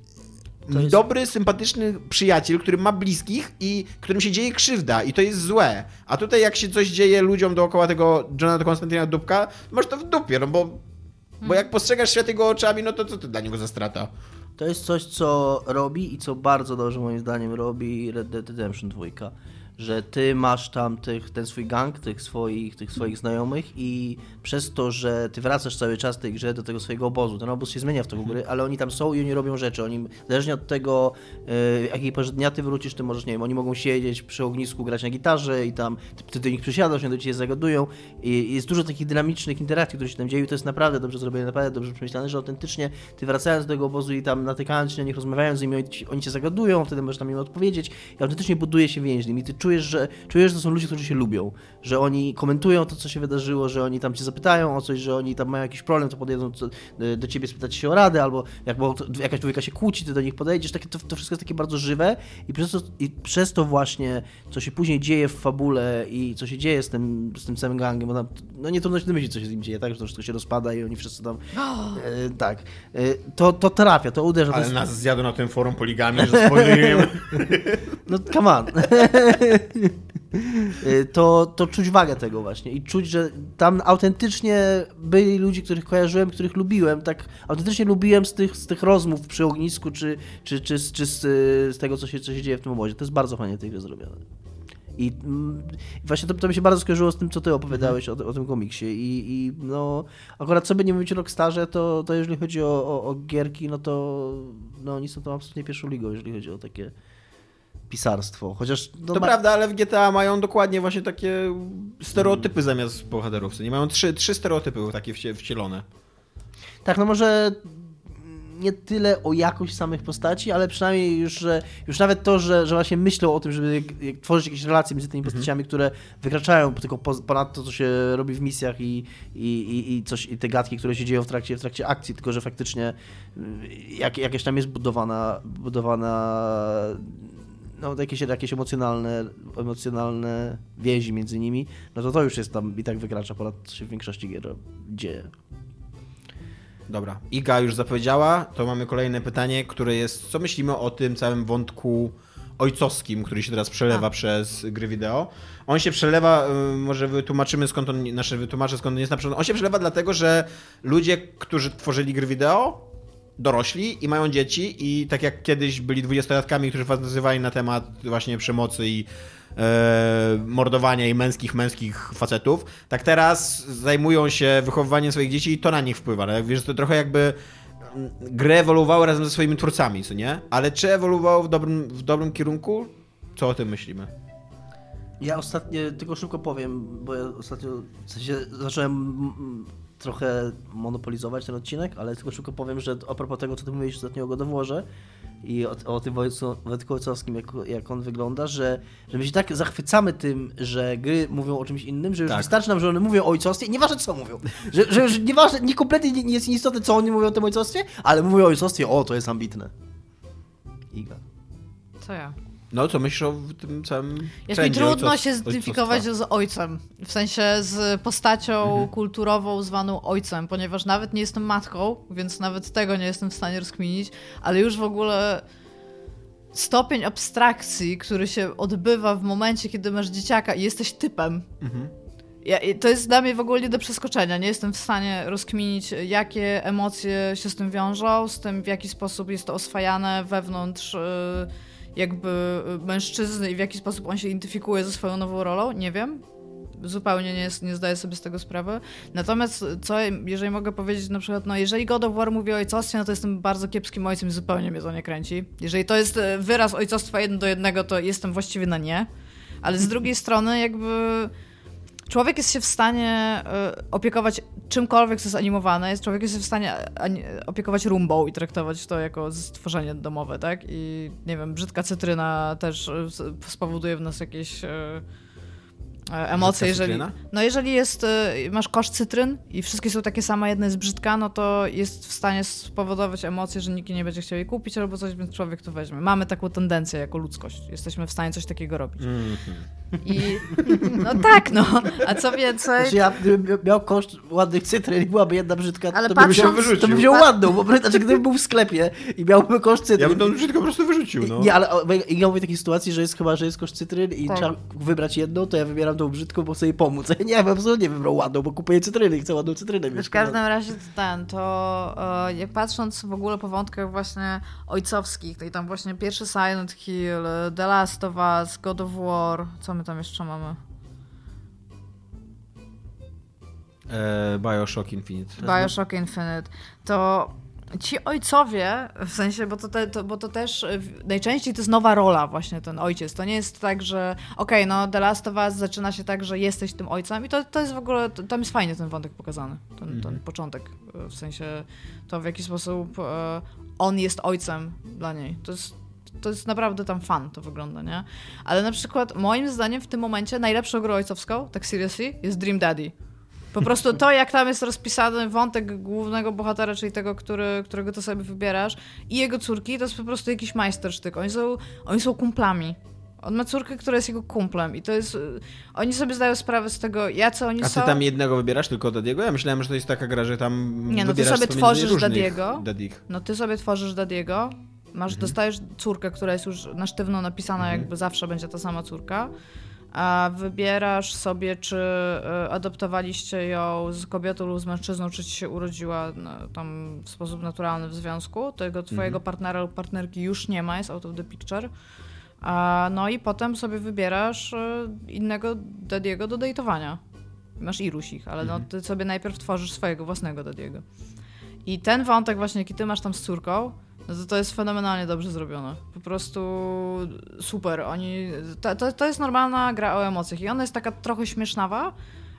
jest... dobry, sympatyczny przyjaciel, który ma bliskich i którym się dzieje krzywda i to jest złe. A tutaj jak się coś dzieje ludziom dookoła tego Jonathan Konstantina Dubka, masz to w dupie, no bo, hmm. bo jak postrzegasz świat jego oczami, no to co to dla niego za strata? To jest coś, co robi i co bardzo dobrze moim zdaniem robi Red Dead Redemption 2 że ty masz tam tych, ten swój gang, tych swoich, tych swoich znajomych i przez to, że ty wracasz cały czas tej grze do tego swojego obozu, ten obóz się zmienia w toku gry, ale oni tam są i oni robią rzeczy, oni, zależnie od tego, yy, jakiej porze dnia ty wrócisz, ty możesz, nie wiem, oni mogą siedzieć przy ognisku, grać na gitarze i tam ty, ty do nich przysiadasz, oni do ciebie zagadują i jest dużo takich dynamicznych interakcji, które się tam dzieją i to jest naprawdę dobrze zrobione, naprawdę dobrze przemyślane, że autentycznie ty wracając do tego obozu i tam natykając się na nich, rozmawiając z nimi, oni, oni cię zagadują, wtedy możesz tam im odpowiedzieć i autentycznie buduje się więź z nimi, ty czujesz, że, czujesz, że to są ludzie, którzy się lubią, że oni komentują to, co się wydarzyło, że oni tam cię zapytają o coś, że oni tam mają jakiś problem, to podejdą do ciebie spytać się o radę, albo jak jakaś człowieka się kłóci, ty do nich podejdziesz, takie, to, to wszystko jest takie bardzo żywe i przez, to, i przez to właśnie, co się później dzieje w fabule i co się dzieje z tym, z tym całym gangiem, bo tam, no nie trudno się domyślić, co się z nim dzieje, tak, że to wszystko się rozpada i oni wszyscy tam, e, tak, e, to, to trafia, to uderza. Ale to jest... nas zjadł na tym forum poligami, że spoilujemy. no come on. Y, to, to czuć wagę tego właśnie i czuć, że tam autentycznie byli ludzie, których kojarzyłem, których lubiłem, tak autentycznie lubiłem z tych, z tych rozmów przy ognisku, czy, czy, czy, czy z, z tego, co się, co się dzieje w tym obozie. To jest bardzo fajnie tej grze zrobione. I mm, właśnie to, to mi się bardzo skojarzyło z tym, co ty opowiadałeś o, o tym komiksie. I, I, no, akurat sobie nie mówić Rockstarze, to, to jeżeli chodzi o, o, o, gierki, no to no, oni są tam absolutnie pierwszą ligą, jeżeli chodzi o takie pisarstwo. Chociaż. No, to ma... prawda, ale w GTA mają dokładnie właśnie takie stereotypy zamiast bohaterów. Nie mają trzy, trzy stereotypy takie wcielone. Tak, no może nie tyle o jakość samych postaci, ale przynajmniej już, że, już nawet to, że, że właśnie myślą o tym, żeby tworzyć jakieś relacje między tymi mhm. postaciami, mhm. które wykraczają tylko ponad to, co się robi w misjach i, i, i, coś, i te gadki, które się dzieją w trakcie, w trakcie akcji, tylko że faktycznie jak, jakieś tam jest budowana, budowana no, jakieś, jakieś emocjonalne, emocjonalne więzi między nimi, no to to już jest tam i tak wykracza ponad w większości gier dzieje. Dobra. Iga już zapowiedziała, to mamy kolejne pytanie, które jest, co myślimy o tym całym wątku ojcowskim, który się teraz przelewa A. przez gry wideo. On się przelewa, y, może wytłumaczymy skąd on, nasze wytłumaczę skąd on jest na przykład. On się przelewa dlatego, że ludzie, którzy tworzyli gry wideo, dorośli i mają dzieci i tak jak kiedyś byli dwudziestolatkami, którzy fantazjowali na temat właśnie przemocy i e, mordowania i męskich, męskich facetów, tak teraz zajmują się wychowywaniem swoich dzieci i to na nich wpływa. No, wiesz, to trochę jakby mm, gry ewoluowały razem ze swoimi twórcami, co nie? Ale czy ewoluowało w dobrym, w dobrym kierunku? Co o tym myślimy? Ja ostatnio, tylko szybko powiem, bo ja ostatnio w sensie zacząłem mm, trochę monopolizować ten odcinek, ale tylko szybko powiem, że a propos tego, co ty mówiłeś ostatnio o Godoworze i o, o tym Wojtku Ojcowskim, jak, jak on wygląda, że, że my się tak zachwycamy tym, że gry mówią o czymś innym, że już Tak. wystarczy nam, że one mówią o ojcostwie, nieważne co mówią, że, że już nieważne, nie kompletnie nie, nie jest istotne, co oni mówią o tym ojcostwie, ale mówią o ojcostwie, o, to jest ambitne. Iga. Co ja? No, co myślisz o tym całym Jest mi trudno ojcos- się zidentyfikować z ojcem. W sensie z postacią Mhm. kulturową zwaną ojcem, ponieważ nawet nie jestem matką, więc nawet tego nie jestem w stanie rozkminić, ale już w ogóle stopień abstrakcji, który się odbywa w momencie, kiedy masz dzieciaka i jesteś typem. Mhm. Ja, to jest dla mnie w ogóle nie do przeskoczenia. Nie jestem w stanie rozkminić, jakie emocje się z tym wiążą, z tym, w jaki sposób jest to oswajane wewnątrz y, jakby y, mężczyzny i w jaki sposób on się identyfikuje ze swoją nową rolą. Nie wiem. Zupełnie nie, jest- nie zdaję sobie z tego sprawy. Natomiast co, jeżeli mogę powiedzieć na przykład, no jeżeli God of War mówi o ojcostwie, no to jestem bardzo kiepskim ojcem i zupełnie mnie to nie kręci. Jeżeli to jest e, wyraz ojcostwa jeden do jednego, to jestem właściwie na nie. Ale z drugiej strony jakby człowiek jest się w stanie y, opiekować czymkolwiek, co jest animowane. Jest, człowiek jest się w stanie ani- opiekować rumbą i traktować to jako stworzenie domowe, tak? I nie wiem, brzydka cytryna też y, spowoduje w nas jakieś y, e, emocje, jeżeli... No jeżeli jest, masz kosz cytryn i wszystkie są takie same, jedna jest brzydka, no to jest w stanie spowodować emocje, że nikt nie będzie chciał jej kupić albo coś, więc człowiek to weźmie. Mamy taką tendencję jako ludzkość. Jesteśmy w stanie coś takiego robić. Mhm. I no tak, no. A co więcej, Znaczy ja gdybym miał koszt ładnych cytryn i byłaby jedna brzydka, Ale to bym wziął, patrząc- to bym wziął ładną, bo znaczy gdybym był w sklepie i miałbym koszt cytryn. Ja bym tą brzydko po prostu wyrzucił, no. Nie, ale ja mówię takiej sytuacji, że jest chyba, że jest koszt cytryn i Tak. trzeba wybrać jedną, to ja wybieram tą brzydką, bo chcę jej pomóc. Nie, ja bym absolutnie wybrał ładną, bo kupuję cytryny i chcę ładną cytrynę mieć. w każdym razie to ten, to e, jak patrząc w ogóle po wątkach właśnie ojcowskich, to i tam właśnie pierwszy Silent Hill, The Last of Us, God of War, co my tam jeszcze mamy? E, Bioshock Infinite. Bioshock Infinite, to ci ojcowie, w sensie, bo to, te, to, bo to też w- najczęściej to jest nowa rola właśnie ten ojciec. To nie jest tak, że okej, no The Last of Us zaczyna się tak, że jesteś tym ojcem i to, to jest w ogóle, to, tam jest fajnie ten wątek pokazany, ten, ten początek, y, w sensie to w jaki sposób y, on jest ojcem dla niej. To jest to jest naprawdę tam fan, to wygląda, nie? Ale na przykład moim zdaniem w tym momencie najlepszą grą ojcowską, tak seriously, jest Dream Daddy. Po prostu to, jak tam jest rozpisany wątek głównego bohatera, czyli tego, który, którego to sobie wybierasz, i jego córki, to jest po prostu jakiś majstersztyk. Oni są, oni są kumplami. On ma córkę, która jest jego kumplem i to jest... y, Oni sobie zdają sprawę z tego, jacy oni A ty są. tam jednego wybierasz, tylko Dadiego? Ja myślałem, że to jest taka gra, że tam Nie, no ty sobie tworzysz Dadiego. Dadich. No ty sobie tworzysz Dadiego, masz, Mhm. dostajesz córkę, która jest już na sztywno napisana, jakby zawsze będzie ta sama córka. A wybierasz sobie, czy y, adoptowaliście ją z kobietą lub z mężczyzną, czy ci się urodziła no, tam w sposób naturalny w związku. Tego twojego partnera lub partnerki już nie ma, jest out of the picture. A, no i potem sobie wybierasz y, innego Dadiego do dejtowania. Masz iluś ich, ale no, ty sobie najpierw tworzysz swojego własnego Dadiego. I ten wątek właśnie, jaki ty masz tam z córką, to to jest fenomenalnie dobrze zrobione. Po prostu super. Oni, to, to, to jest normalna gra o emocjach i ona jest taka trochę śmiesznawa,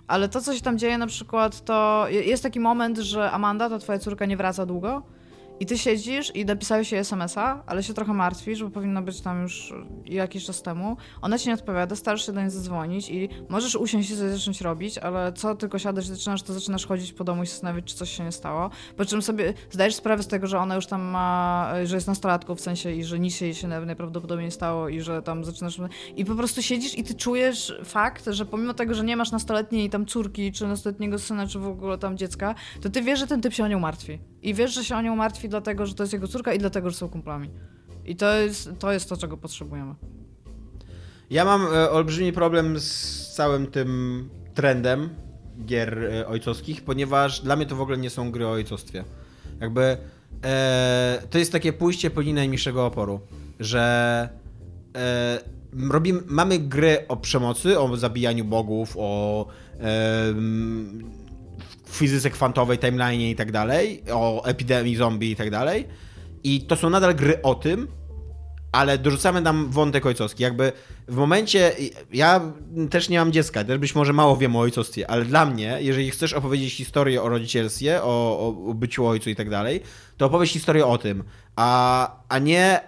ale to, co się tam dzieje na przykład, to jest taki moment, że Amanda, ta twoja córka, nie wraca długo i ty siedzisz i napisałeś jej SMS-a, ale się trochę martwisz, bo powinno być tam już jakiś czas temu. Ona ci nie odpowiada, starasz się do niej zadzwonić i możesz usiąść i coś zacząć robić, ale co tylko siadasz i zaczynasz, to zaczynasz chodzić po domu i zastanawiać, czy coś się nie stało. Po czym sobie zdajesz sprawę z tego, że ona już tam ma, że jest nastolatką w sensie i że nic jej się najprawdopodobniej nie stało i że tam zaczynasz... I po prostu siedzisz i ty czujesz fakt, że pomimo tego, że nie masz nastoletniej tam córki, czy nastoletniego syna, czy w ogóle tam dziecka, to ty wiesz, że ten typ się o nią martwi. I wiesz, że się o nią martwi dlatego, że to jest jego córka i dlatego, że są kumplami. I to jest to, jest to czego potrzebujemy. Ja mam e, olbrzymi problem z całym tym trendem gier e, ojcowskich, ponieważ dla mnie to w ogóle nie są gry o ojcostwie. Jakby e, to jest takie pójście po linii najmniejszego oporu, że e, robimy, mamy gry o przemocy, o zabijaniu bogów, o e, fizyce kwantowej, timeline i tak dalej, o epidemii zombie i tak dalej. I to są nadal gry o tym, ale dorzucamy tam wątek ojcowski. Jakby w momencie, ja też nie mam dziecka, też być może mało wiem o ojcostwie, ale dla mnie, jeżeli chcesz opowiedzieć historię o rodzicielstwie, o, o, o byciu ojcu i tak dalej, to opowiedz historię o tym, a, a nie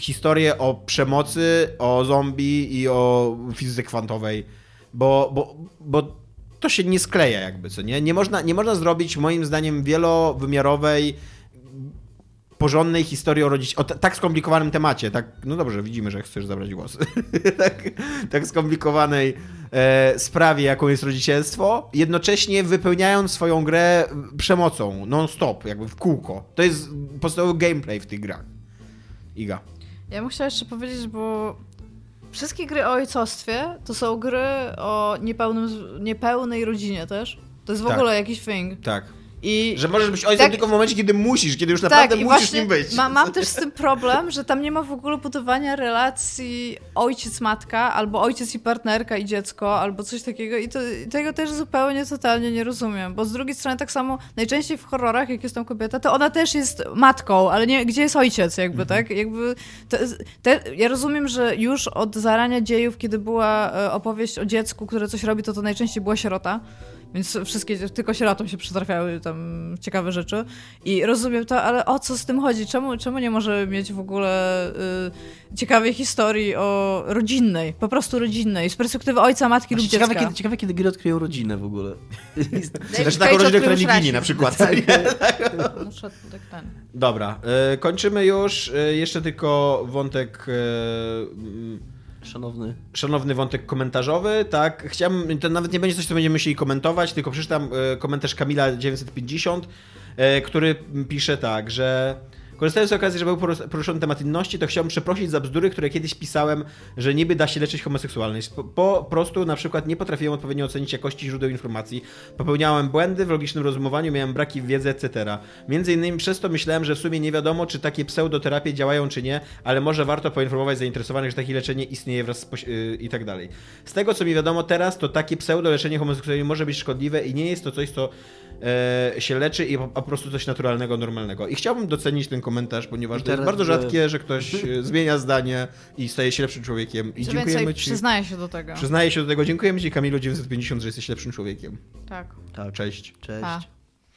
historię o przemocy, o zombie i o fizyce kwantowej, bo, bo, bo to się nie skleja jakby, co nie? Nie można, nie można zrobić moim zdaniem wielowymiarowej porządnej historii o o tak skomplikowanym temacie, tak, no dobrze, widzimy, że chcesz zabrać głos, tak, tak skomplikowanej e, sprawie, jaką jest rodzicielstwo, jednocześnie wypełniając swoją grę przemocą, non-stop, jakby w kółko. To jest podstawowy gameplay w tych grach. Iga. Ja bym chciała jeszcze powiedzieć, bo wszystkie gry o ojcostwie to są gry o niepełnym, niepełnej rodzinie też. To jest w Tak. ogóle jakiś thing. Tak. I Że możesz być ojcem Tak. tylko w momencie, kiedy musisz, kiedy już naprawdę tak, i musisz nim być. Ma, mam też z tym problem, że tam nie ma w ogóle budowania relacji ojciec-matka, albo ojciec i partnerka i dziecko, albo coś takiego. I, to, i tego też zupełnie, totalnie nie rozumiem. Bo z drugiej strony tak samo, najczęściej w horrorach, jak jest tam kobieta, to ona też jest matką, ale nie, gdzie jest ojciec jakby, Mhm. tak? Jakby to, te, ja rozumiem, że już od zarania dziejów, kiedy była e, opowieść o dziecku, które coś robi, to to najczęściej była sierota. Więc wszystkie, tylko sierotom się przytrafiały tam ciekawe rzeczy. I rozumiem to, ale o co z tym chodzi? Czemu, czemu nie możemy mieć w ogóle y, ciekawej historii o rodzinnej, po prostu rodzinnej, z perspektywy ojca, matki lub Ciekawe dziecka? kiedy, ciekawe, kiedy gry odkryją rodzinę w ogóle. Znaczy taką rodzinę, która nie ginie na przykład. Muszę tak ten. Dobra, e, kończymy już. E, jeszcze tylko wątek... Szanowny. szanowny wątek komentarzowy, tak. Chciałbym, to nawet nie będzie coś, co będziemy musieli komentować, tylko przeczytam e, komentarz Kamila 950, e, który pisze tak, że korzystając z okazji, że był porus- poruszony temat inności, to chciałbym przeprosić za bzdury, które kiedyś pisałem, że niby da się leczyć homoseksualność. Po, prostu na przykład nie potrafiłem odpowiednio ocenić jakości źródeł informacji, popełniałem błędy w logicznym rozumowaniu, miałem braki w wiedzy, etc. Między innymi przez to myślałem, że w sumie nie wiadomo, czy takie pseudoterapie działają, czy nie, ale może warto poinformować zainteresowanych, że takie leczenie istnieje wraz z yy, i tak dalej. Z tego, co mi wiadomo teraz, to takie pseudoleczenie homoseksualności może być szkodliwe i nie jest to coś, co e, się leczy i po, prostu coś naturalnego, normalnego. I chciałbym docenić ten komentarz, ponieważ to jest bardzo że- rzadkie, że ktoś e, zmienia zdanie i staje się lepszym człowiekiem. I Co dziękujemy Ci. przyznaję się do tego. Przyznaję się do tego. Dziękujemy Ci, Kamilu 950, że jesteś lepszym człowiekiem. Tak. Tak. Cześć. Cześć. Pa.